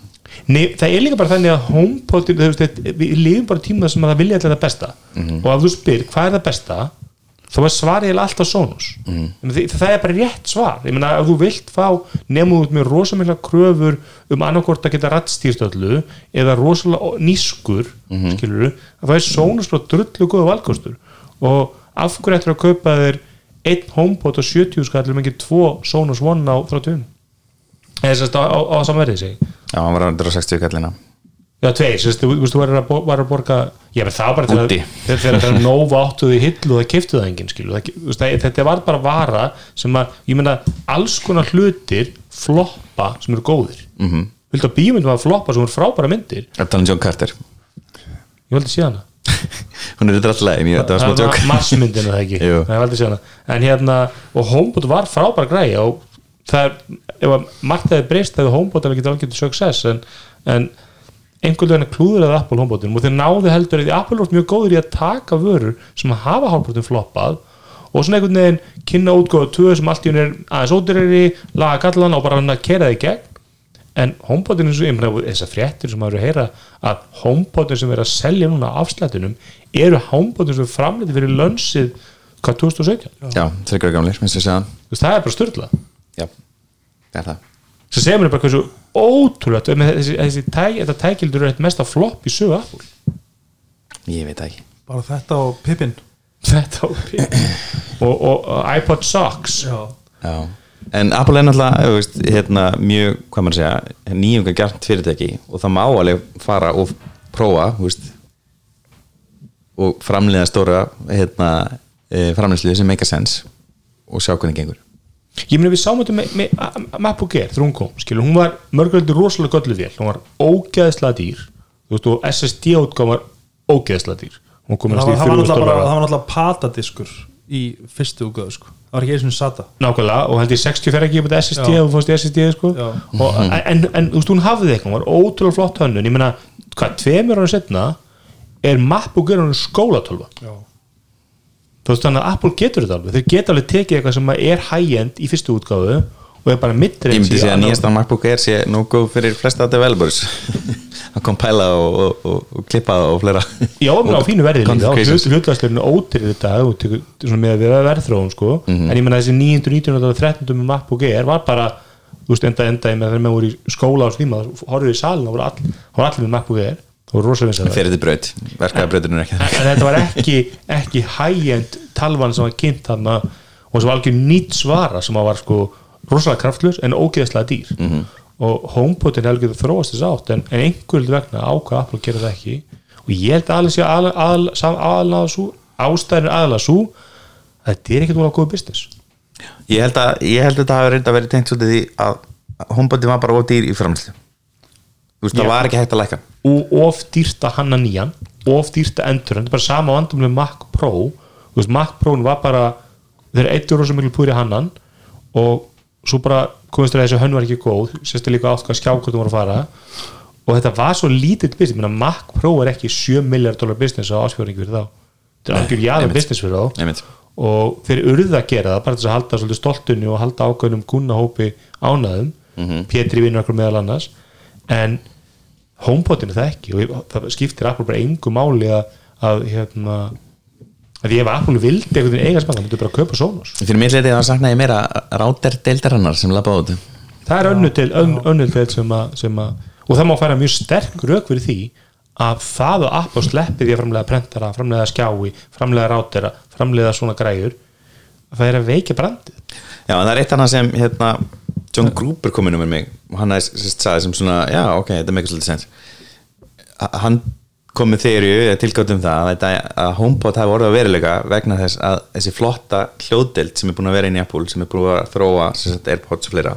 Nei, það er líka bara þannig að HomePod þú veist, þetta- við lifum bara tíma sem að það vilja alltaf það besta. Og ef þú spyr hvað er það besta þá er svarið alltaf Sonos. Mm. það er bara rétt svar. Ég meina ef þú vilt fá nefnum út með rosamikla kröfur um annarkort að geta rattstýrt öllu eða rosalega nýskur mm skilur að það er Sonos bara drullu góða valkostur. Og af hverju ættir að kaupa þér einn HomePod á 70 skallum ekki tvo Sonos One á 30 eða þess að á, á, á samverðið sig já, hann var að 160 kallina Já, tveir, þú veist, þú að, var að borga ég menn það bara til að þegar það Nova áttuði hillu og það kiftu það enginn það, það, þetta var bara vara sem að, ég menna, alls konar hlutir floppa sem eru góðir. Mm -hmm. viltu að bíómyndum að floppa sem eru frábæra myndir, er talað um John Carter. Ég vildi sé hana. [laughs] Hún er drallægin, þetta var smá það tjók var massmyndinu það ekki? Ég valdi að hana. en hérna, og Homebot var frábær græja og það er, ef að margt hefði breyst hefði Homebot alveg getið algjörðu success en, en einhvern veginn klúður að Apple Homebotin og þeir náðu heldur að Apple var mjög góður í að taka vörur sem hafa Homebotin floppað og svona einhvern veginn kynna útgóða tvö sem allt í hún er aðeins ódyrri laga gallan og bara hann að kera það í gegn. En HomePodin eins og meina þessar fréttir sem maður eru að heyra að HomePodin sem er að selja núna afslættunum eru HomePodin sem er framleiti fyrir lönsið hvað 2017 já, þryggjar gamlir, minnst ég segja. Það er bara styrla já, það er það. Sem segir mér bara hversu ótrúlegt. Með þessi, þessi tæk, þetta tækildur er eitt mesta flopp í sögu Apple. Ég veit ekki. Bara þetta og Pippin. Þetta og, og, og, og iPod Socks. Já, Já. en Apple er náttúrulega þú veist, hérna, mjög, hvað maður segja nýjunga gert fyrirtæki. Og það má alveg fara og prófa þú veist, og framleiða stóra hérna, framleiðslu sem make a sense og sjá hvernig gengur ég meina við sáum þetta með, með MacBook Air þegar hún kom, skilur, hún var mörgöldur rosalega göllu vel, hún var ógeðslega dýr þú veist, og SSD átgáð var ógeðslega dýr. Hún það var, það var 3000 náttúrulega patadiskur í fyrstu úgöðu sko. það var ekki eins og SATA. Nákvæmlega, og held ég 60 fer ekki upp á SSD og þú fórst í SSD sko. Og, en, en þú veist, hún hafði eitthvað, hún var ótrúlega flott hönnun. Ég meina, hvað, tveimur ára setna er MacBook Air hann skólatölva þú veist þannig að Apple getur þetta alveg. Þau geta alveg tekið eitthvað sem er high-end í fyrstu útgáfu og er bara mittir ég myndi segja að nýjastan MacBook Air sé nú góð fyrir flesta developers. [laughs] Að kompæla og, og, og, og klippa og fleira. Já, á fínu verði líka og hlutvæðsleginu ótrýr þetta og með að verðþróun sko. en ég menna þessi 919 og 13 með MacBook Air var bara þú veist enda enda með þegar maður voru í skóla á stíma horfið í salin og voru allir með MacBook Air voru rosalega fyrir þetta braut, er ekki en, þetta var ekki, ekki high-end talvan sem var kynnt þarna og sem var algjör nýtt svara sem var sko rosalega kraftlus en ógeðslega dýr. -hmm. og HomePodin er algjör þróast þess átt en, en einhverjum vegna ákvað Apple að gera það ekki. Og ég held aðlega sé aðal, aðal, aðal, aðal, ástæðin aðalega svo að þetta er ekkert múlega góð business. Ég held að, ég held að þetta hafi reynda verið tengt svolítið því að homebody var bara of dýr í framslu þú veist, Já. það var ekki hægt að lækka. Og of dýrt að hanna nýjan of dýrt að endur, þetta er bara sama vandum með Mac Pro, þú veist Mac Pro var bara, þeir eittur rosa miklu púri hannan og svo bara komist þér að þessu hönn var ekki góð sérstu líka átt hvað skjákvöldum voru að fara. Og þetta var svo lítill business. Minna, Mac Pro er ekki 7 miljard dólar business á ásfjörningu fyrir þá. Þetta er algjör einmitt. business fyrir þá. Einmitt. og þeir urðu að gera það bara þess að halda stoltunni og halda ákveðnum kunnahópi ánaðum Pétri vinnur okkur meðal annars en HomePodin er það ekki og ég- það skiptir Apple bara engu máli að, að hérna að ég ef Apple vildi einhvern veginn eiga spann þá myndu bara að kaupa Sonos. Fyrir mér leitið að sakna ég meira ráter deildarannar sem lappa út það er önnu til, ön, önnur til sem að, sem að og það má færa mjög sterk rauk fyrir því að það að Apple sleppi því að framlega prentara, framlega skjái framlega rátera, framlega svona græjur það er að veikja brandið. Já, en það er eitt annað sem hérna, John Gruber kom inn um mig og hann aðeins sagði sem svona já, ok, þetta meikar svolítið sens hann kom með þeirri eða tilgátt um það að, HomePod hafi orðið að veruleika vegna þess að þessi flotta hljóðdelt sem er búin að vera inn í Apple sem er búin að þróa sagt, Airpods og fleira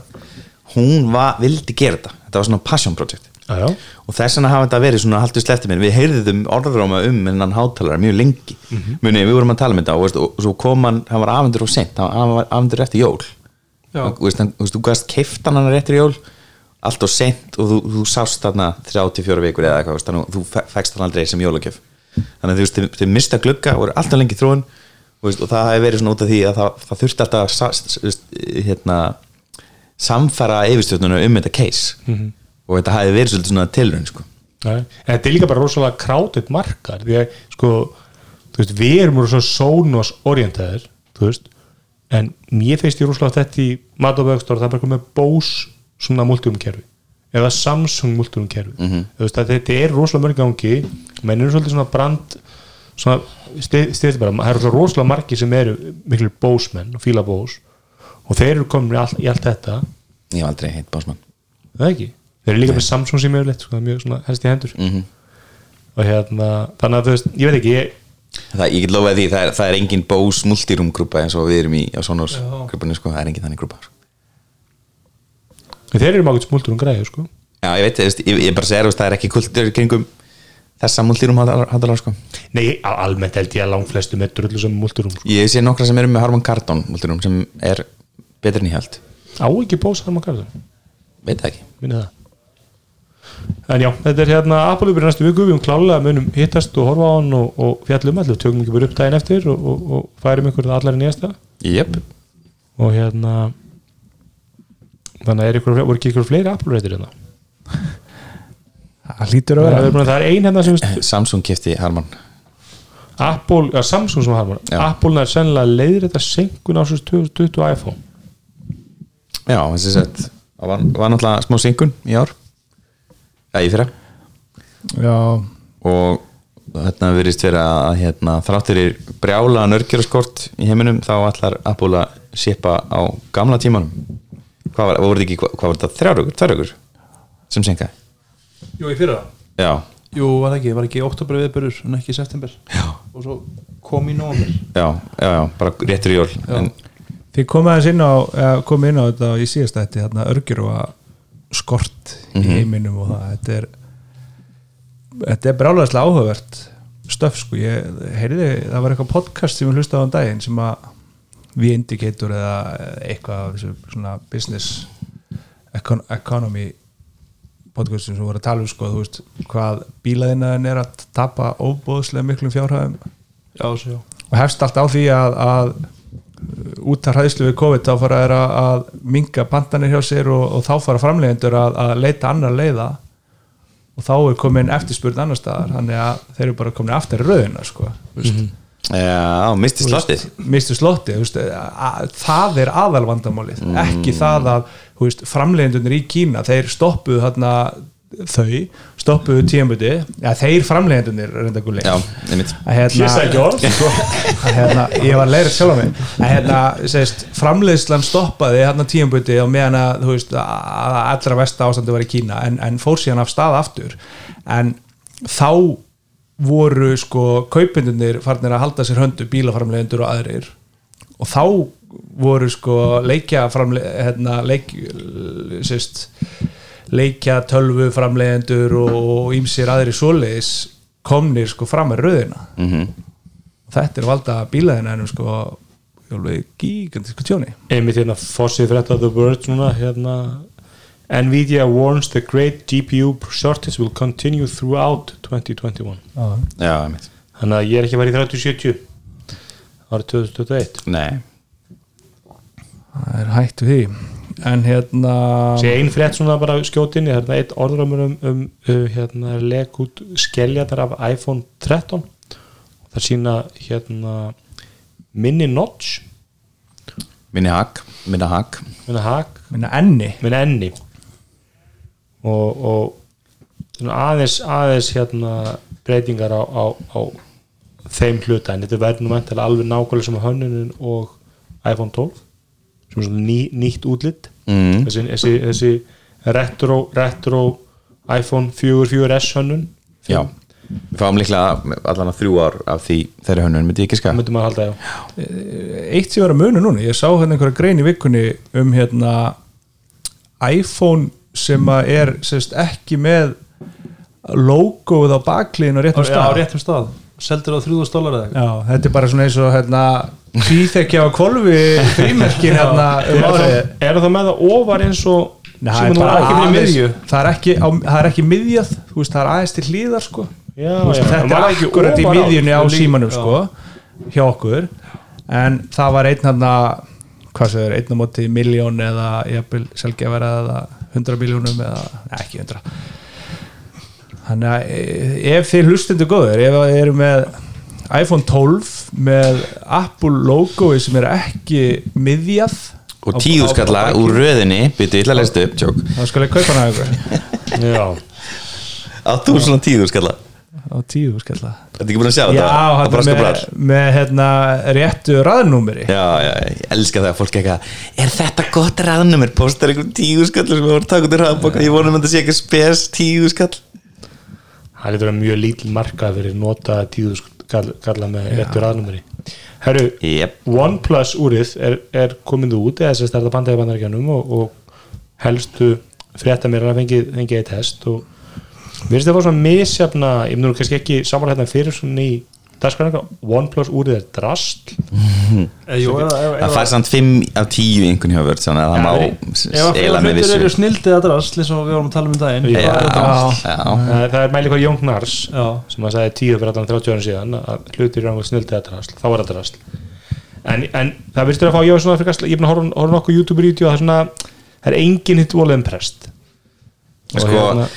hún var, vildi gera þetta. Þetta var svona passion project. Já, já. og þess vegna hafa þetta verið svona haldið sleppti minn við heyrðum orðróma um hennan hátalara mjög lengi. Mm Mhm. muni, við vorum að tala um þetta og, veist, og svo kom hann, hann var afundur og sent hann var afundur eftir jól. Þú veist, þú gæst keift hann hann eftir jól allt og sent og þú, þú sást þarna 34 vikur eða eitthvað þannig þú fe- fékkst hann aldrei sem jólagjöf þannig að þú veist, þið mista glugga og eru alltaf lengi þróun og, veist, og það hefur verið svona út af því að það, það þurfti alltaf hérna, samfara yfirstjórnuna um þetta case Mhm. og þetta hafi verið svolítið svona tilraun sko. Þetta er líka bara rosalega krátið markar því að sko veist, við erum Sonos orientaðir þú veist, en mér finnst ég rosalega þetta í mat og vöxtur það er bara komið Bose svona multiumkerfi. Eða Samsung multiumkerfi. Mm -hmm. þetta er rosalega mörg gangi. Menn eru svolítið svona brand svona stið bara, það eru rosalega margir sem eru miklu Bose menn og fíla Bose og þeir eru komin í allt, í allt þetta. Ég hef aldrei heitt básmann það ekki, þeir eru líka með Samsung sem er litt, sko, það er mjög svona helst í hendur. Mhm. og hérna, þannig að þú veist, ég veit ekki ég, það, ég get lofaði því, það er, það er engin Bose multiroom grúpa eins og við erum í á Sonos grúpunni, sko, það er engin þannig grúpa sko. Þeir eru mákvæmt smúltur um græðu sko. já, ég veit, ég, ég, ég bara segir, veist, það er ekki kultur kringum þessa multirum hátalara sko. Nei, al- almennt held ég að langflestu með drullu sem multirum sko. ég sé nokkra sem eru með Harman Kardon multirum sem er ég held. Á ekki það maður kallar veit ekki. Minni það. En já, þetta er hérna Apollo næstu viku, við um klálega munum hittast og horfa á hann og, og fjallum allir, tökum bara upp daginn eftir og, og, og færum ykkur allar í nýjasta. Jöp, og hérna þannig að er ykkur, voru ekki ykkur fleiri Apollo reytir hérna? Það hlýtur að það vera er, búin að- það er ein hérna sem veist, Samsung kefti Harman. Apple, ja, Samsung sem har Já. Apple er sennilega leiðir þetta senkun á þessu 2020 iPhone. Já, þessi sett það var, var náttúrulega smá synkun í ár. Já, í fyrra. Já, og þetta verðist vera að hérna, þráttir er brjála nörgjörskort í heiminum þá ætlar Apple að sipa á gamla tímanum hvað var, þetta ekki, hvað, hvað var þetta, þrjáraugur, tværaugur sem senkaði Jú, í fyrra. Já, Jú, var ekki, var ekki oktober viðbörur en ekki september. Já, og svo kom í nómur já, já, já bara réttur í jól en, þið komið aðeins inn á eða komið inn á þetta í síðast þetta þarna örgjur og skort í heiminum og það. Þetta er þetta er brálaðislega áhugavert stöf sko, ég heyrði það var eitthvað podcast sem við hlustaði á um daginn sem að við Indicator eða eitthvað af þessu svona business econ economy podcastum sem voru að tala um sko, þú veist, hvað bílaðinaðin er að tapa óbóðslega miklum fjárhæðum. Já, og hefst allt á því að, að út af hræðslu við COVID þá fara að, að minga pantanir hjá sér og, og þá fara framleigendur að, að leita annar leiða. Og þá er komin eftirspurð annar staðar þannig að þeir eru bara komin aftur í rauðina sko, mm -hmm. Já, misti slottið. mistu slotti veist, að, það er aðalvandamálið. Ekki það að veist, framleigendunir í Kína þeir stoppuðu þarna þau stoppuðu tíamböti ja, þeir framleigendunir reynda gulli. Já, hérna, [laughs] hérna, ég var leirið sjálf á mig. Að hérna, segist, framleiðslan stoppaði hérna tíamböti á meðan að veist, allra versta ástandi var í Kína en, en fór síðan af stað aftur. En þá voru sko kaupindunir farnir að halda sér höndu bílaframleigendur og aðrir. Og þá voru sko leikja hérna, leik, sérst leikja tölvu framleigendur og ímsir aðri svoleiðis komnir sko fram með röðina. Mm þetta er valda bílaðina ennum sko alveg gigantísku tjóni. Einmitt hérna fossið fyrir þetta The Verge núna hérna Nvidia warns the great GPU shortage will continue throughout 2021 já, einmitt. Þannig að ég er ekki að vera í 3070 árið 2021 nei, það er hægt við því. En hérna sé ein frétt svona bara skjótinni hérna eitt orðramur um, um uh, hérna leg út skelljatar af iPhone 13 það sína hérna minni notch. Minni hak minni hak. Minna hak, minna enni. Minna enni og, og aðeins aðeins hérna breytingar á, á, á þeim hluta. En þetta verður nú mæntilega alveg nákvæmlega sem hönnunin og iPhone 12 sem er svona ný, nýtt útlitt mm. þessi, þessi, þessi retro, retro iPhone 4, 4S hönnun. Já, við fáum líklega allan að þrjú ár af því þeirri hönnun myndi ég ekki ska myndi maður halda já. Eitt sem var að munu núna, ég sá hérna einhverja grein í vikunni um hérna iPhone sem að er sérst, ekki með logoð á bakliðin og réttum stað. réttum stað. Seldur á 3000 dólar eða eitthvað. Þetta er bara svona eins og hérna tvíþekja á kolvi frímerkin [laughs] hérna um er, árið. er það með það ofar eins og Nei, sem er þú var ekki fyrir miðju? það er ekki, á, það er ekki miðjað þú veist, það er aðeins til hlýðar sko. Já, veist, já, þetta er akkurat í á. miðjunni á símanum sko hjá okkur. En það var einn hann hvað sem er, einn á móti miljón eða jafnvel selgjafara eða 100 miljónum eða, nei, ekki 100 þannig að e- ef þið hlustundu góður, ef þið eru með iPhone 12 með Apple logoi sem er ekki miðjað og tíu skalla úr röðinni byrju, ætla að lesta upp, tjók. Þá skal ég kaupa hana ykkur. Já, á þú svona tíu skalla á tíu skalla þetta er ekki búin að sjá Já, þetta? Með, með hérna, réttu raðnúmeri. Já, já, ég elska það að fólk eitthvað er þetta gott raðnumir, postar einhver tíu skall sem við vorum að taka út í raðboka ég vonum að þetta sé eitthvað spes tíu skall það er mjög lítil markað fyrir nota tíðu kalla með réttur aðnumeri herru, yep. OnePlus úrið er, er komið út eða þess að það er bandæði bandaríkjanum og, og helstu frétta mér að fengið eitt hest og Mér finnst það var svona misjafna ég nú kannski ekki saman hérna fyrir svona í dagskræninga, OnePlus úrið er drast. Eh, það fær samt 5 af 10 einhvern hjá vörð þannig að það má að eila með hlutur eru vissu snildið að drast eins og við vorum að tala um daginn já, drast. já, það, það er mæli hvað Jón Gnars já, sem að sagði tíu fyrir allan 30 ára síðan að hlutir eru snildið að drast þá er það drast. En, en það virðist þér að fá ég var svona fyrir ég er að horfa, horfa nokkuð YouTube-vídeó það er svona það er engin hitt volið en prest. Og Sko, hérna-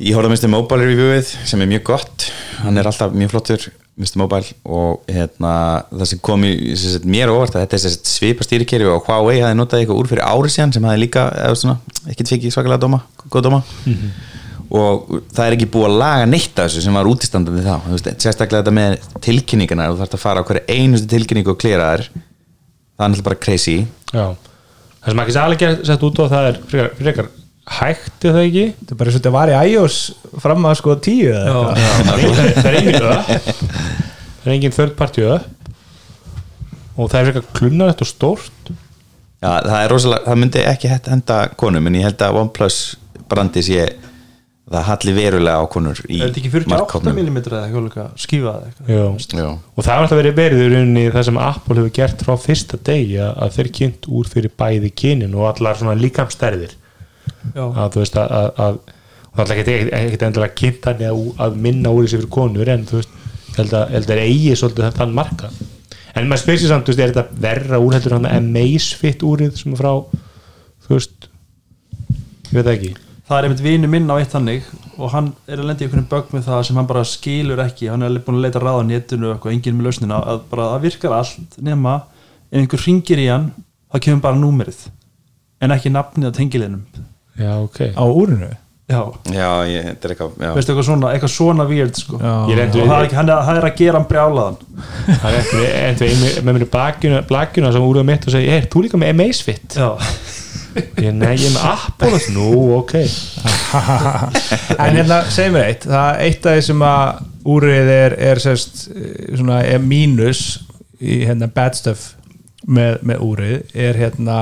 Ég horfði að Mr. Mobile reviewið sem er mjög gott. Hann er alltaf mjög flottur Mr. Mobile og hérna, það sem kom í, sem mér óvart að þetta er svipa stýrikeri og Huawei hafi notað eitthvað úr fyrir ári síðan sem hafi líka ekkert fikið svakalega dóma, góð dóma. Og það er ekki búið að laga neitt af þessu sem var útistandandi þá. Sérstaklega þetta með tilkynningarnar og þú þarf að fara á hverju einustu tilkynningu og klera þær. Það er náttúrulega bara crazy. Já, það sem ekki sælega sett út á það er frekar, frekar hægt er það ekki? Þetta er bara og þetta var í iOS fram að sko 10 eða já, eitthvað. Það er- það engin [laughs] upp það er engin third party upp og það er frekar klunnarett og stórt. Já, það er rosalega, það myndi ekki hægt henda konum en ég held að OnePlus brandi sé það halli verulega á konur í er þetta ekki 48 markhópnum. mm eða eitthvað skífað eða eitthvað? Já. Já. og það er alltaf verið verið í rauninni það sem Apple hefur gert frá fyrsta degi að, að þeir kynnt úr fyrir bæði kynin og allar svona líkamstærðir já, að þú veist að, að, að það er ekkert ekkert endilega kynnt þannig að, minna úr þessi fyrir konur en þú veist held að, held að eigi svolítið þann marka. En maður spyrir sér samt, þú veist, er þetta verra úr heldur hann að Amazfit úrið sem er frá þú veist ég veit ekki. Það er einmitt vinu minn á eitt þannig og hann er að lenda í einhvern bögg með það sem hann bara skilur ekki. Hann er búin að leita ráð á netinu og eitthvað, enginn með lausnina að bara það virkar allt nema ef einhver ringir í hann þá kemur bara númerið en ekki nafnið á tengilinum já, ok. Á úrinu? Já, Já, ég, þetta er eitthvað veistu eitthvað svona, eitthvað svona weird sko. Já. Er og það er, ekki, hann er, það er að gera hann brjálaðan. Það er eftir, eftir með, með mér bakjuna, bakjuna sem úrið mitt og segi, er þú líka með Amazfit? já, Ég, nei, ég er með Apple. Nú, ok. [laughs] En hérna, segjum við eitt. Það er eitt af því sem að úrið er, er sérst, eh, svona, er mínus í hérna bad stuff með, með úrið er hérna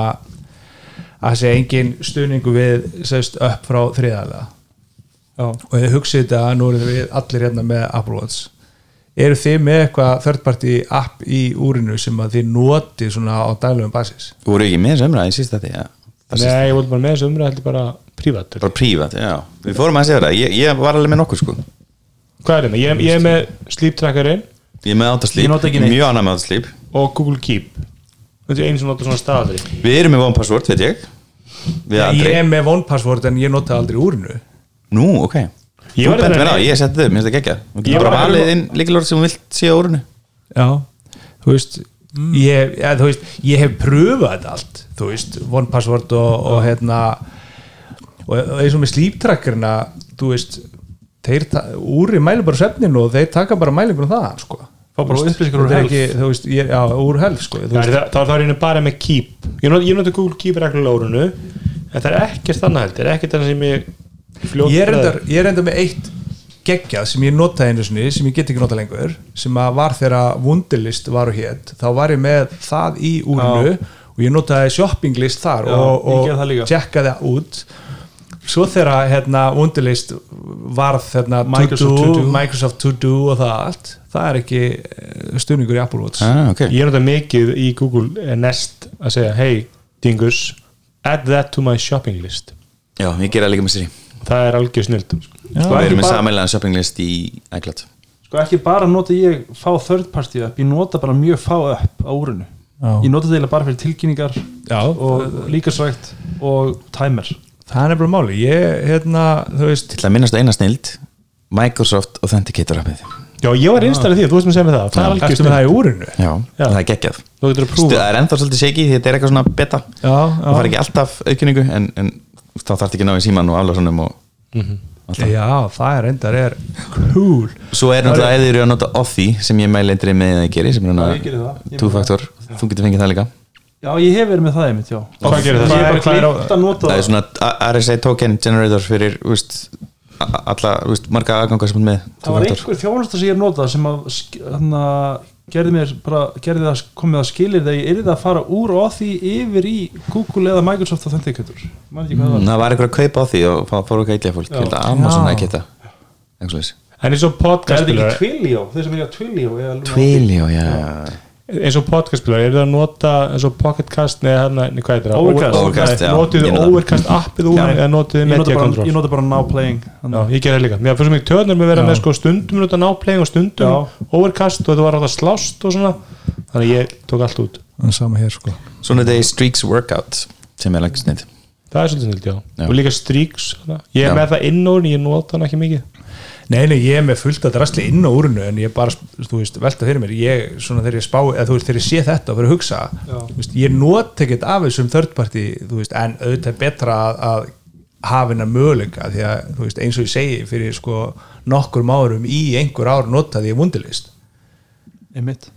að segja engin stuðningu við sérst upp frá þriðalega. Já. og þið hugsið þetta nú erum við allir hérna með Apple Watch. Eru þið með eitthvað third party app í úrinu sem að þið notið svona á daglegum basis? Þú voru ekki með þessu umræði síst þetta, já Það síst- nei, ég voru bara með þessu umræð heldur bara prívatur Bara prívat, já. Við fórum að segja það, ég, ég var alveg með nokkur sko. Hvað er það með? Ég, ég er með Sleep Trackerinn Ég er með Ég autosleep, nota ekki neitt. mjög annað með autosleep og Google Keep þetta er einu sem notar svona staðri Við erum með one password, veit ég. Við ég aldrei. er með one password en ég nota aldrei úrinu. Nú, ok. Ég Þú var bentur þetta- mér á, ég setti þau, minnst það geggja Þú Ég getur var bara að- valið inn líkilorð sem þú vilt sé á úrunu já, þú veist ég, ja, þú veist, ég hef pröfað þetta allt þú veist, one password og, og hérna og, og eins og með sleep-trackerina þú veist, þeir ta- úri mæli bara svefnin og þeir taka bara mælingur um það sko Fá bara upplýsingar úr er health. ekki, þú veist, ég, já, úr helf sko, þú Það er það, þá er einu bara með Keep. Ég nota, ég nota Google Keep reglulega árunu en það er ekkert annað heldur ekkert annað sem ég fljótt ég er enda, ég er enda með eitt geggjað sem ég notaði einu sinni sem ég get ekki nota lengur sem að var þegar Wunderlist var og hétt þá var ég með það í úrinu og ég notaði shoppinglist þar Já, og, og gerði það tjekkaði út svo þegar hérna Wunderlist varð hérna Microsoft To Do. Microsoft To Do og það allt það er ekki eh, stuðningur í Apple Watch. Ah, okay. ég nota mikið í Google eh, Nest að segja hey Dingus add that to my shopping list. Já, ég gera líka með sér það er algjör snild Sko, Við erum með sameilega shopping list í iCloud. Sko ekki bara nota ég fá third party upp, ég nota bara mjög fá upp á úrinu. Já. ég nota eiginlega bara fyrir tilkynningar Já, og líkasvægt og timer það er nefnilega máli ég, hérna, þú veist Til að minnast eina snild Microsoft Authenticator appið já ég var einstæðið því að þú veist að segja með það. Það er algjör ertu með það í úrinu? Já, Já. það er geggjað. Þú getur að Stu, prúfa. Það er ennþá svolítið því þetta er eitthvað svona beta. Já, Það fær ekki alltaf auðkynningu en, en þá þarf ekki að ná í síman og aflásunum og alltaf Já, það er endar er cool. Svo er náttúrulega eru að nota Authy sem ég mæli eindrið með að ég geri sem er hana two-factor Þú getur fengið það líka já ég hef verið með það einmitt já. Hvað gerir það? ég er bara er á- glimt að nota Það er það. svona A- RSA token generator fyrir úst, alla, úst, marga aðgangar sem er með það var einhver þjónusta sem ég er notað sem að þarna, gerði mér bara gerði það komið að skilir þegar ég yrði að fara úr og því yfir í Google eða Microsoft Authenticator. Man ekki hvað það Mm, Það var eitthvað að kaupa á því og fá- fóru ekki eitthvað fólk. Held að Amazon ekki þetta eitthvað slags en eins og Er Luminati? Twilio, já eins og podcastspilar, eru það að nota eins og Pocketcast neða hérna, nei, hvað heitir það? Overcast. Overcast, já. Notuðu Overcast appið úr eða notuðu Ég nota Media bara- Control Ég nota bara Now Playing Já, ég gerði það líka, mér svo mikið töðnar með að vera Já. með sko stundum nota náplegin og stundum Já. Overcast og þetta var alltaf slást og svona þannig að ég tók allt út það er sama hér sko Svona þetta er Streaks Workout sem er langst neitt það er svolítið snilt, já. Já. og líka Streaks ég er með það inn og ég nota hann ekki mikið Nei, nei, ég er með fullt að drasli inn á úrinu en ég bara, þú veist, velta fyrir mér. Ég, svona þegar ég spá, eða þú veist, þegar ég sé þetta og fyrir að hugsa, þú veist, ég not ekkert af þessum þörðparti, þú veist, en auðvitað er betra að, að hafa hennar möguleika, því að, þú veist, eins og ég segi fyrir sko nokkur márum í einhver ár notaði ég vundilist Einmitt.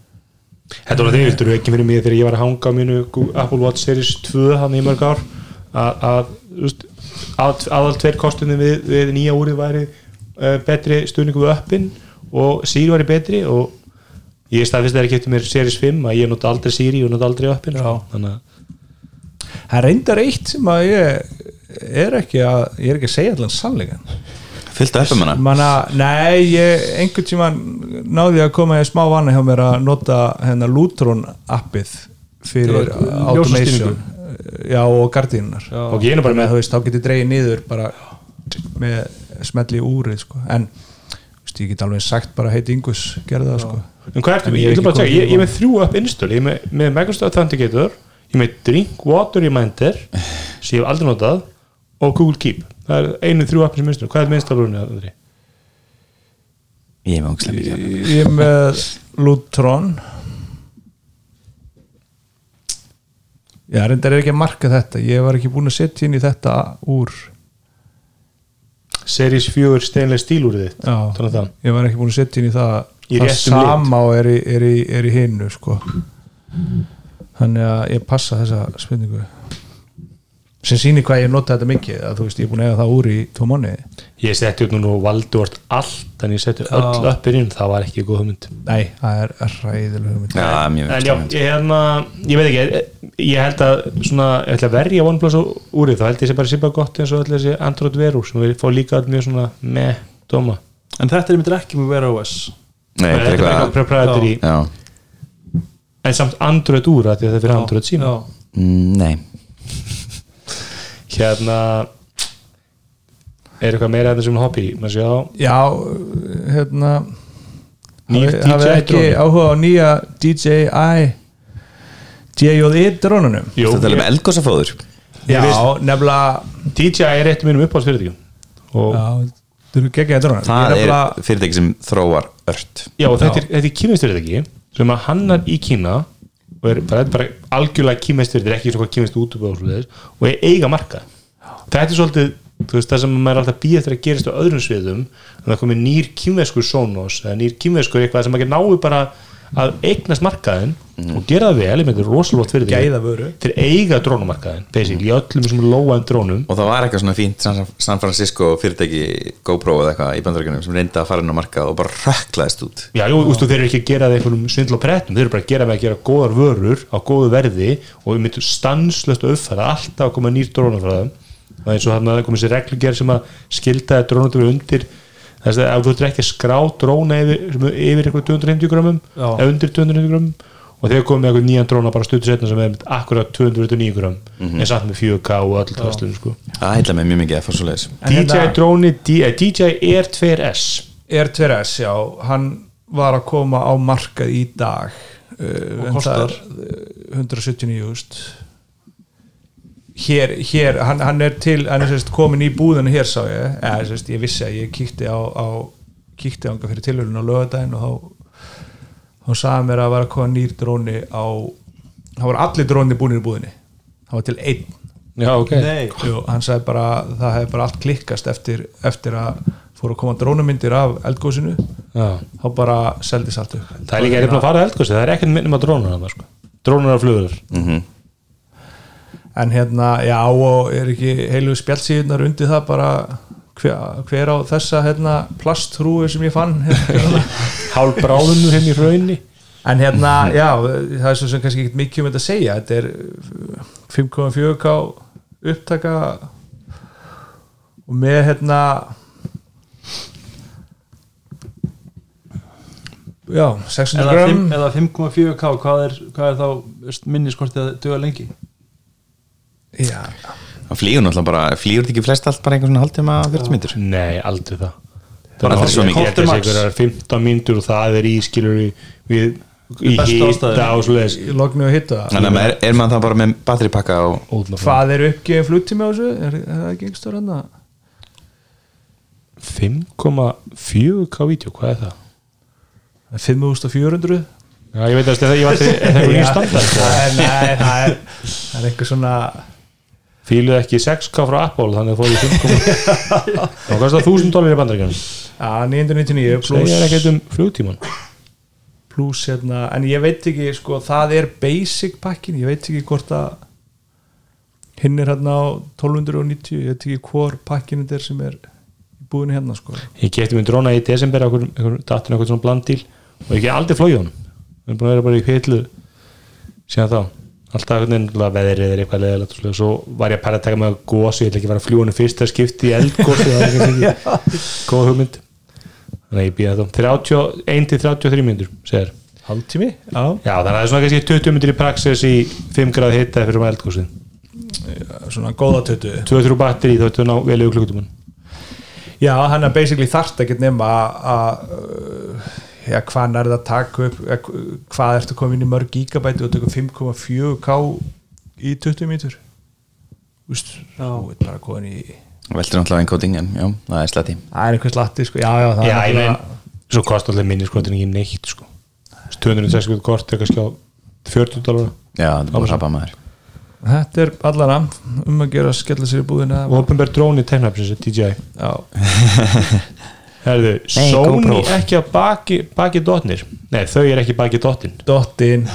Þetta var þeir, viltur ekki fyrir mig þegar ég var að hanga á mínu Apple Watch Series 2 hann í mörg ár að, að, þú veist, að aðal tveir kostunni við, við nýja úrið væri betri stuðningu við uppin og Siri væri betri og ég staðfist þegar ég kefti mér Series 5 að ég nota aldrei Siri og nota aldrei að Það reyndar eitt sem að ég er ekki að, ég er ekki að segja allan sannleikan Fyllt að uppum hana Manna, nei, ég einhvern tíma náði að koma í smá vana hjá mér að nota hennar Lutron appið fyrir automation. Já og gardínunar og ég er nú bara með, þú veist, þá getur dreigið niður bara með smelli úrið sko. en þú veist, ég get alveg sagt bara heiti Ingus gerði það sko. En hvað ertu ég Ég, er ætla bara að segja, ég, er með þrjú upp install, ég er með, með Microsoft Authenticator ég er með Drinkwater Reminder sem ég hef aldrei notað og Google Keep. Það er einu þrjú appin sem install. Hvað er með installurinn Andri? Ég er með mikið ég er með Lutron. Já, reyndar er ekki að marka þetta. Ég var ekki búin að setja inn í þetta úr Series 4 stainless steel úr þitt Já. ég var ekki búin að setja inn í það Í það réttum lit. sama og er í, í, í hinnu sko. þannig að ég passa þessa spurningu sem sýnir hvað ég nota þetta mikið að þú veist ég er búin að eiga það úr í tvo mánu ég setti út nú Valdort allt en ég setti öll uppin inn það var ekki góð hugmynd. Nei, það er ræðilega hugmynd. Mjög en já, ég, hérna, ég veit ekki ég held að svona, ég ætla að verja OnePlus úrið, þá held ég sé bara bara gott eins og öll þessi Android Veru sem við fá líka mjög svona með dóma. En þetta er myndir ekki með Wear OS Nei, þetta er þetta eitthvað proprietary Já, en samt Android úr að því það er fyrir Android síma. Já, Mm, nei hérna er eitthvað meira þetta sem hobby já, hérna Nýr hafi- hafi DJI ekki áhuga á nýja DJI DJI drónunum. Þetta er með eldgósafóður já, nefnilega DJI er eitt af mínum geggjaði drónur Það er fyrirtæki sem þróar ört. Já, og þetta er, þetta er kýmestyrðið sem að hannar í Kína og er bara, þetta er bara algjörlega kýmestyrðið ekki svona kýmest út og er eiga marka þetta er svolítið veist, það sem maður er alltaf býð eftir að gerast á öðrum sviðum en það komið nýr kýmveskur Sonos eða nýr kýmveskur eitthvað sem maður náu bara að eignast markaðin og gera það vel, ég er rosalótt fyrir því Gæða vöru. þeir eiga drónumarkaðin basically, í öllum sem lóaðum drónum. Og það var eitthvað svona fínt San San Francisco fyrirtæki GoPro eða eitthvað í bandarækjunum sem reyndi að fara inn á markað og bara rökklaðist út. Já, jú, ústu, þeir eru ekki að gera það einhvernum svindl og prettum, þeir eru bara að gera með að gera góðar vörur á góðu verði og við myndum stanslöst að uppfæra alltaf að koma nýr drónar frá þeim og eins og það komið sér reglugjör sem að skilta að drónar eru undir þess að þú ert ekki að skrá dróna yfir, yfir eitthvað 250 grömmum eða undir 250 grömmum og þegar komum við eitthvað nýjan dróna bara stuttur setna sem er akkurat 249 grömm mm -hmm. en samt með 4K og mhm. öll það sko. Það heitla mig mjög mikið að fara svo leiðis hérna- DJI dróni, DJI eh, Air 2S Air 2S, já, hann var að koma á markað í dag uh, og kostar? Uh, 179.000 hér, hér hann, hann er til, hann er sérst komin í búðinu hér sá ég, eða sérst ég vissi að ég kíkti á, á kíkti ánga fyrir tilhörun á lögadaginn og þá þá sagði mér að var að koma nýr dróni á það var allir dróni búinir í búðinni. Það var til einn. Já, ok. Nei, Jú, hann sagði bara það hefði bara allt klikkast eftir, eftir að fóru að koma drónumyndir af eldgósinu Já. þá bara seldist allt upp. Það er líka er að fara eldgósi, það er ekkert minnum að drónar það sko. Drónar af flugur mm en hérna, já og er ekki heilu spjallsíðunar undir það bara hver, hver á þessa hérna, plastrúi sem ég fann? [laughs] Hérna. Hálf bráðunur henni í raunni en hérna, já, það er svo sem kannski ekki mikið um þetta að segja. Þetta er 5.4K upptaka og með hérna já, 600 eða, gram eða 5,4k hvað er, hvað er þá minniskortið að duga lengi já, Það flýgur náttúrulega bara, flýgur þetta ekki flest allt bara einhvern svona haldtíma 40 mínútur? Nei, aldrei það. Bara aldrei svo mikið. Að Max. það er 15 mínútur og það er í skilur við, í ástæður. og svoleiðis. Í lognu og hitta Þannig að maður- er maður það bara með batteripakka og flott. hvað er uppgefin flugtími á þessu? Er, er það ekki einhver stór hann að 5,4k vídeo, hvað er það? 5400 Já, ég veit að það, ég að það er [laughs] það er, það er, það er einhver svona Fíluð ekki 6k frá Apple þannig að fór í 5,4 [laughs] þá kostar 1000 dólar í bandaríkjum já, 999 Það plus, er ekkert um flugtíman plus hérna, en ég veit ekki sko, það er basic pakkin ég veit ekki hvort að hinn er hérna á 1290 ég veit ekki hvor pakkin þetta er sem er í búinu hérna sko. Ég geti mér dróna í desember okkur datin okkur svona blandíl og ég get aldrei flóið honum. Við erum búin að vera bara í hitlu síðan þá alltaf veðrið er eitthvað leðilegt og svo var ég að pæla að taka með gósi ég ætla ekki að fara að honum fyrst að skipti í eldgósi það er kannski ekki [laughs] góð hugmynd. Þannig að ég býða þá 31-33 myndur segir. Haldtími, já, Já, þannig að það er svona kannski 20 myndir í praxis í 5 gráð hitta fyrir um eldgósi svona góða tötu 2-3 batteri þá ertu að ná vel yfir klukkutumann Já, hann er basically þarft ekkert nema að já, hvað er það að taka upp eh, hvað ertu komin í mörg gigabæti og tökum 5,4k í 20 mítur Þú veist, þú veit bara komin í veldur náttúrulega encoding en já, það er slatti það er einhvers latti, sko, já, já, það Já, er náttúrulega- svo kostar allir minniskotin ekki neitt sko. 260 kort er kannski á 40 dólar Já, það er bara að rappa maður. Þetta er allana um að gera skella sér í búðina. Og opinber dróni teknafnins DJI Já, [laughs] Herðu, Nei, Sony GoPro. ekki að baki, baki dotnir? Nei, þau er ekki baki dotin Dottin.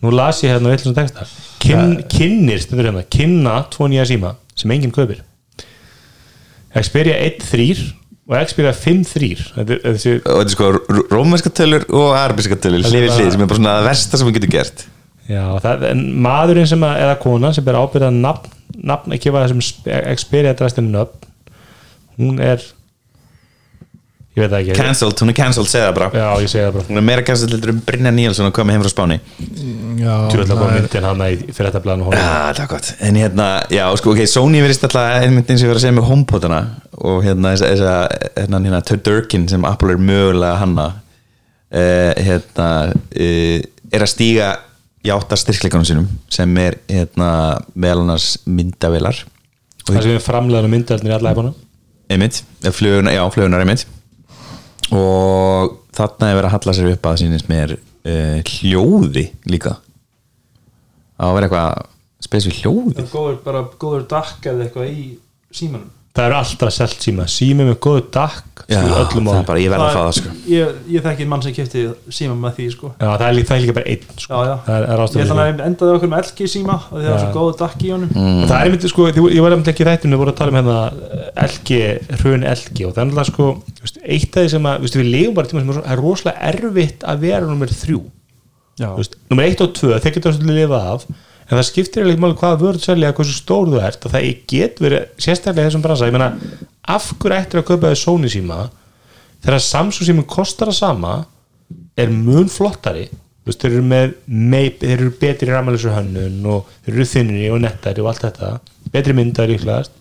Nú las ég hérna villum texta. Kyn, Kynnir, stendur hérna, kynna tvo nýja síma sem enginn kaupir. Xperia 1.3 og Xperia 5.3 Þetta er þessi og þetta er sko ró- rómverska tölur og arabiska tölur er bara- hlið sem er bara svona það versta sem við getum gert. Já, það, en maðurinn sem að, eða kona sem ber ábyrða nafn, nafn að gefa þessum Xperia drastinu nöfn hún er ég veit ekki. Cancelled, hún er cancelled, segða bara. Já, ég segi það bara. Hún er meira cancelled heldur um Brynja Níelsson að koma heim frá Spáni. Já, Tjóðlega það kom er- myndin hann í fyrir þetta blæðinu Já, það var gott. En hérna, já, sko, ok, Sony verðist alltaf einmitt eins og ég var að segja með HomePodana og hérna þessa, þessa hérna, hérna Tudurkin sem Apple er mögulega að hanna uh, hérna uh, er að stíga í átta styrkleikunum sínum sem er hérna meðal annars myndavelar það sem við framlegaðum myndalnir í alla efana einmitt, flugunar, já, flugunar einmitt og þarna er verið að halla sér upp að sínist mér uh, hljóði líka. Var verið eitthvað spes við hljóði góður, bara góður dakk eða eitthvað í símanum það eru alltaf selt síma. Sími með góðu dakk Já, bara, ég verð að fá það sko. Ég, ég þekki mann sem kefti síma með því sko. Já, það er líka, það er líka bara einn sko. Já, já. það er, er Ég fyrir að endaði okkur með LG síma og því það var svo góður dakk í honum. Og það er myndið sko, ég var ekki í þættinu við vorum að tala um hérna LG, hrun LG og það er alltaf sko, eitt af því sem að við legum bara tíma sem er svo- er rosalega erfitt að vera nummer þrjú. Nummer eitt og tvö, þeir geta svolítið lifað af en það skiptir ekki máli hvaða vörð selja hversu stór þú ert og það get verið sérstaklega þessum bransa, ég meina af hverju ættir að kaupa þau Sony síma þegar Samsung síma kostar það sama er mun flottari veist, þeir eru með meip, þeir eru betri ramalisur hönnun og þeir eru þinnri og nettari og allt þetta betri myndar veist,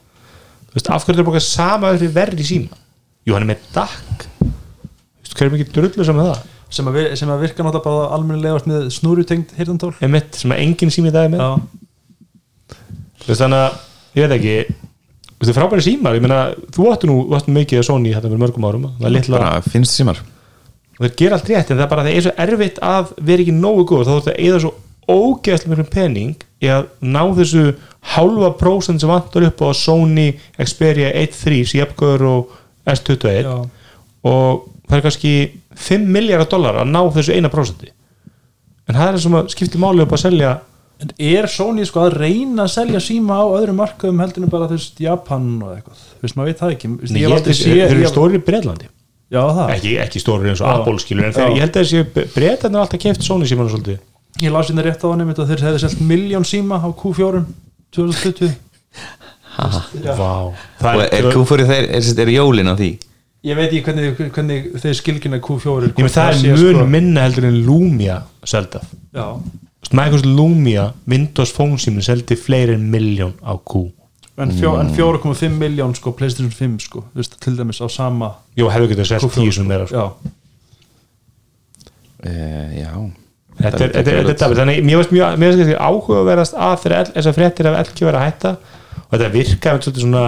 af hverju þeir bóka sama verri síma? Jú, hann er með veist, hverju mikið drullu sem það sem að, vir- sem að virka náttúrulega bara almennilegast með snúrutengt hirtantól emitt, sem að enginn sími það er með. Já, Þú veist, þannig að, ég veit ekki þú veist, frábæri símar, ég meina þú áttu nú, þú áttu mikið að Sony þetta fyrir mörgum árum það er litla, finnst símar. Og þeir gera allt rétt en það er bara að það er svo erfitt að vera ekki nógu góð þá þú ert að eða svo ógeðslega mjög pening í að ná þessu hálfa prósent sem vantar upp á Sony Xperia 1.3 Sjepgör og S21 já. og það er kannski 5 miljardar dólar að ná þessu eina prósenti en það er sem að skipti máli upp að selja En er Sony sko að reyna að selja síma á öðrum markaðum heldur en bara þú veist Japan og eitthvað Þú veist maður veit það ekki Nei, ég held að þeir eru í Breitlandi Já það, ekki, ekki stórir eins og Já. Apple skilur en þeir, Já. ég held að þessi breytarnir alltaf keft Sony símanu svolítið ég las hérna rétt á hann einmitt að þeir hefði selt miljón síma á Q4 2020 Já. Vá. og er kúfúrið þeir, er, er jólin á því ég veit ekki hvernig, hvernig þeir skilgjuna Q4 Ég með það er mun sko- minna heldur en Lumia selda já, Microsoft Lumia Windows Phone síminn seldi fleiri en miljón á Q. En, fjó, en 4,5 miljón sko, Playstation 5 sko, þú veist, til dæmis á sama Jó, hefur getið selt Q4 tíu sem meira sko. já, uh, já. Þetta er, er þetta er, er, þannig, mér finnst mjög, mér finnst áhugaverðast að þessar fréttir af LG vera að hætta og þetta virkaði svolítið svona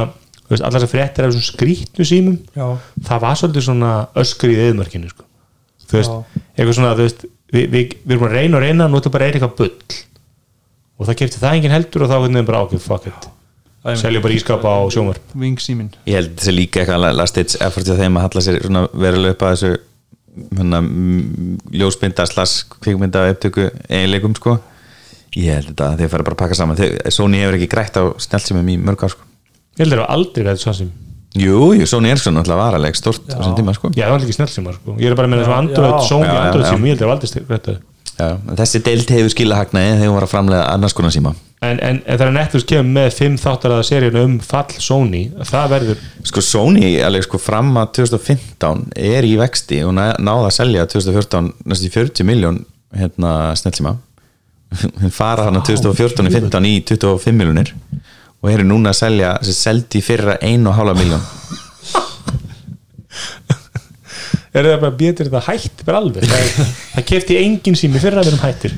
veist, allar þessar fréttir af svona skrítnu símum já, það var svolítið svona öskur í eðmörkinu sko. þú veist, Já. eitthvað svona þú veist, við, við, við erum að reyna og reyna nú er þetta bara eitthvað bull. Og það kefti það enginn heldur og þá er bara ákveð fuck it, selja bara ískapa á sjómar vingsímin Ég held þessi líka eitthvað last stage effort hjá þeim að halla sér svona verulega upp að þessu hérna, ljósmynda slags kvikmynda upptöku eiginleikum sko. Ég held þetta að þeir fara bara að pakka saman. Sony hefur ekki grætt á snjálfsímum í mörg ár sko ég held að það var aldrei verið svona sem Jú, jú, Sony Ericsson náttúrulega var alveg stort á þessum tíma sko. Já, það var ekki snellsímar sko. ég er bara að menna svona já, Android já. síma, ég held að það var aldrei Já, en þessi deild hefur skila hagnaði þegar hún var að framlega annars konar síma. En, en, en þegar Netflix kemur með fimm þáttaraða seríun um fall Sony það verður Sko Sony alveg sko fram að 2015 er í vexti og ná- náða að selja 2014 næstu [laughs] í 40 miljón hérna snellsíma fara hann að 2014 í 15 í 25 miljónir og eru núna að selja sem seldi í fyrra 1,5 miljón [laughs] er það bara betur þetta hætt bara alveg? Það, það kefti enginn sími fyrir að vera um hættir.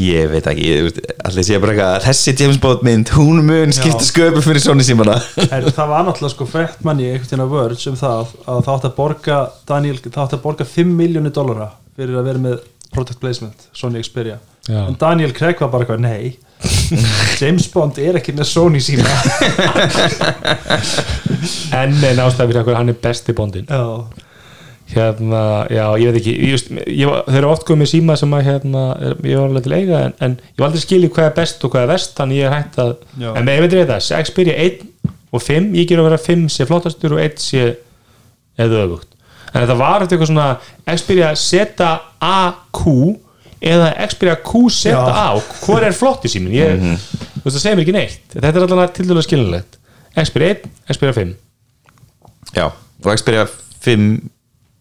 Ég veit ekki, ég, allir sé bara eitthvað að þessi James Bond mynd, hún mun skipta sköpu fyrir Sony símana. Það var náttúrulega sko frétt manni einhvern veginn að vörð sem það að það átti að borga Daniel, það átti að borga 5 miljónir dollara fyrir að vera með product placement Sony Xperia. Já. en Daniel Craig var bara eitthvað nei [laughs] James Bond er ekki með Sony síma [laughs] en en ástæða fyrir að hann er besti bondin. Já, hérna, já, ég veit ekki just, ég, þeir eru oft komið síma sem að hérna, er- ég var alveg til eiga en, en ég var aldrei skilið hvað er best og hvað er vest þannig ég er hægt að, Já. en með ég veit þetta Xperia 1 og 5, ég ger að vera 5 sé flottastur og 1 sé eða öfugt, en þetta var eitthvað svona Xperia ZAQ eða Xperia QZA hvað er flott í símin ég, þú veist það segir mér ekki neitt þetta er allavega til dælu skilinlegt Xperia 1, Xperia 5 já, og Xperia 5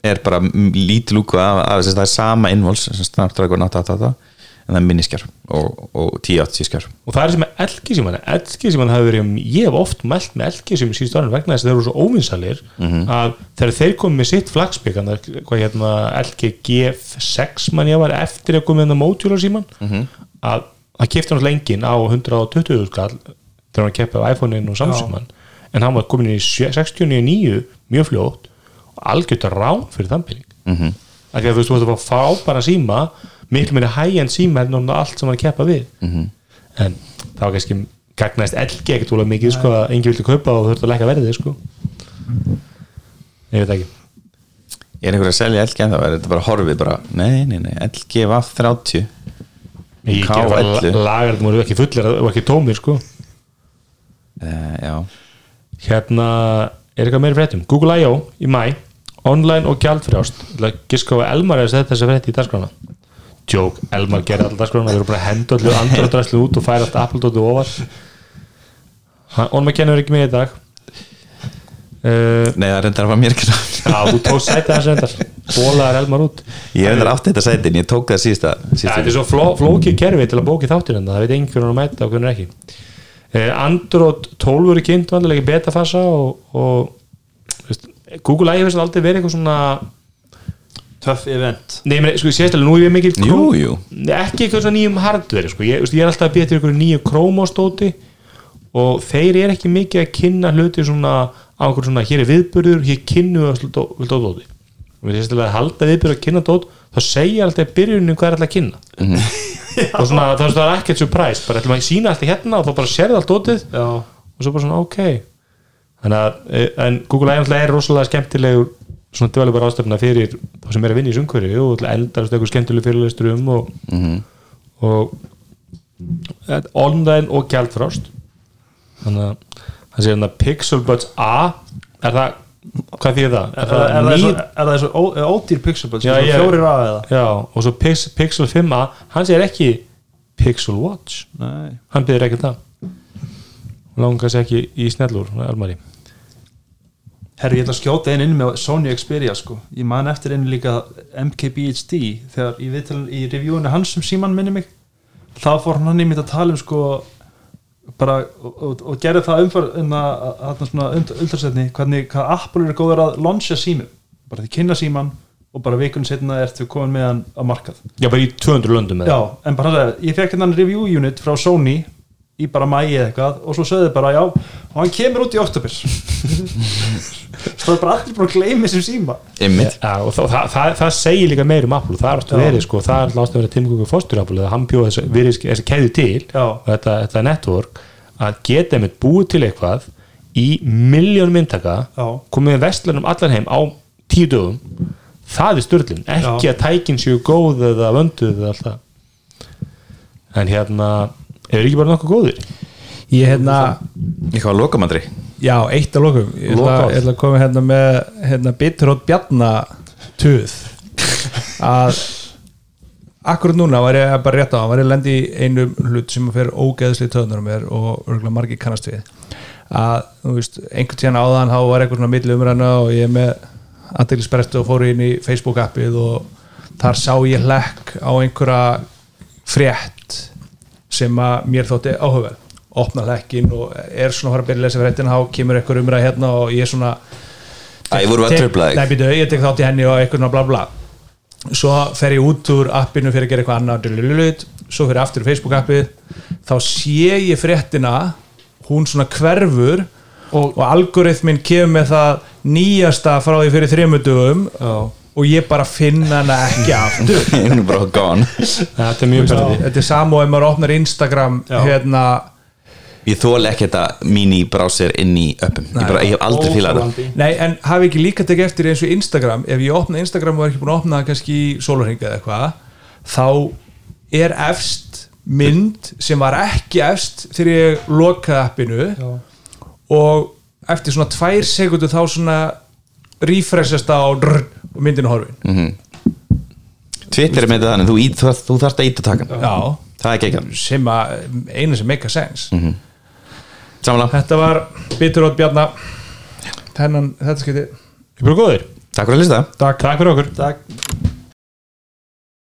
er bara m- lítil úku af, þess að það er sama invols sem Snapdragon 888 en það er minniskjár og, og 1080 skjár. Og það er sem er LG síman LG síman hafi verið, ég hef oft mælt með LG síman síðust árið vegna þess að þeir eru svo óvinsalir að þegar þeir komið með sitt flagspik hvað hérna LG G6 mann ég var eftir að komið með mótjólar síman að það kefti náttúrulega enginn á 120 skall þegar hann keppið á iPhone-in og Samsung en hann var komin í 69 mjög fljótt og algjört rán fyrir þann pening. Mhm. af því að þú veist, þú að miklu meiri high-end síma en allt sem hann að keppa við. Mhm. en það var kannski gagnaðist LG ekkert úrlega mikið sko að enginn vildi kaupa og þurfti að lækka verðið sko. Ég veit ekki. Er einhver að selja LG en þá er þetta bara horfið bara, nei, nei, nei, LG var 30 ég K11. gerði lagar það voru ekki fullir og ekki tómir sko. Uh, já, hérna er eitthvað meiri fréttum? Google I.O. í mæ online og gjaldfrjást giska á að Elmar er að setja þessa frétti í dagskrána Joke, Elmar gerir alltaf dagskrána við erum bara að henda allir andradræslu út og færa allt Apple-dóti ofar. Og maður kennur ekki með í dag. Uh, nei, það reyndar að var mér ekki Já, þú tókst sætið hans reyndar. Bólaðar Elmar út. Ég reyndar átti þetta sætin, ég tók það síðasta. Þetta er svo fló, flókið kerfi til að bóki þáttir en það veit einhvern veginn að mæta og hvernig ekki. Eh, Android 12 eru kynnt vanlega betafasa og, og veist, Google I.O. hefur aldrei verið eitthvað svona tough event. Nei, meni, sko, sérstaklega nú er ég mikið jú, jú, ekki eitthvað svona nýjum hardveri sko. ég, veist, ég er alltaf að byrja til einhverju nýju Chrome-stóti og þeir eru ekki mikið að kynna hluti svona á einhverju svona, hér er viðburður, hér kynnu við stóti og við sérstaklega að halda viðburður að kynna dót þá segja alltaf byrjunum hvað er alltaf að kynna. [laughs] Og svona, það er- er ekkert surprise bara ætlum að sína alltaf hérna og þá bara sérði allt dótið já, og svo bara svona ok. Þannig að, eh, en Google er rosalega skemmtilegur svona developer ástöfna fyrir þá sem er að vinna í sungveri og eldast eitthvað skemmtileg fyrirlestur um og, og eh, online og gjaldfrást. Þannig að það sé hérna Pixel Buds A er það, hvað þýðir það? er, það, er, það ný- svo, er það svo ó- ódýr pixel buds? Já, ég- fjórir að eða? Já, og svo Pix, Pixel 5a hann segir ekki Pixel Watch. Nei, hann byrðir ekki það og langar sér ekki í snellur Almari Herru, ég ætla að skjóta einn inn með Sony Xperia sko. ég man eftir einu líka MKBHD þegar í, viðtalinu, í reviewinu hans sem síman minni mig þá fór hann í mitt að tala um sko bara, og, og, og gerði það umför umtalsetni hvernig hvað Apple eru góður að launcha símum bara því kynna síman og bara vikun setna ertu komin með hann á markað. Já, bara í 200 löndum með Já, en bara það, ég fekk hérna review unit frá Sony í bara mægi eða eitthvað og svo sögðu bara já, og hann kemur út í oktober svo [laughs] er bara allir búin að gleyma þessum síma. Já, og það, það, það, það segir líka meir um Apple það er alltaf verið, sko, það er alltaf verið Cook fórstur Apple, að hann bjóð þessi, verið, þessi keði til Já. og þetta, þetta network að geta einmitt búið til eitthvað í miljón myndaka Já. komið vestlunum allan heim á tíu dögum það er störlun, ekki Já. að tækin séu góð eða vönduð eða alltaf en hérna er ekki bara nokkuð góðir? Ég hérna Eitthvað að lokamandri Já, eitt að lokum. Ég ætla, Lokaorð. ég ætla að koma hérna með hérna, Bitterótt Bjarnatuð að akkurat núna var ég bara rétt á var ég að lendi í einum hlut sem fer ógeðsli töðnur á mér og örgulega margir kannast við. Að, þú veist, einhvern tíðan áðan þá var eitthvað svona milli umræna og ég er með aðdeglisbrestu og fór inn í Facebook appið og þar sá ég hlekk á einhverja frétt sem að mér þótti áhugaverð opna hlekkin og er svona að fara að byrja að lesa fréttina þá kemur einhver umræð hérna og ég er svona Æ, voru að tröfla Nei, þig ég tek þátt í henni og eitthvað svona bla bla. Svo fer ég út úr appinu fyrir að gera eitthvað dululut, svo fer ég aftur í Facebook appið þá sé ég fréttina hún svona hverfur og, og algoritminn kemur með það nýjasta frá því fyrir þremutugum og ég bara finna hana ekki aftur. [laughs] Hún er bara gone. Þetta er mjög perandi þetta er sama og ef maður opnar Instagram hérna Ég þóla ekki þetta mini-browser inn í öppum. Ég, bara, ég hef aldrei fílað. Nei, en hafi ekki líka tekið eftir eins og Instagram ef ég opna Instagram og er ekki búin að opna það kannski í sólarhinga eða eitthvað þá er efst mynd sem var ekki efst þegar ég lokaði appinu Já. og eftir svona tvær sekundu þá svona refreshast á drr, og myndinu horfin. Twitter er þetta þannig, þú, ít- þú, þú þarft að íta takan. Já, Það er ekki ekki einu sem make a sense. Samanlega, Þetta var Bitterótt Bjarnar Þennan, þetta Ég er bara góðir. Takk fyrir að lista Takk fyrir okkur. Takk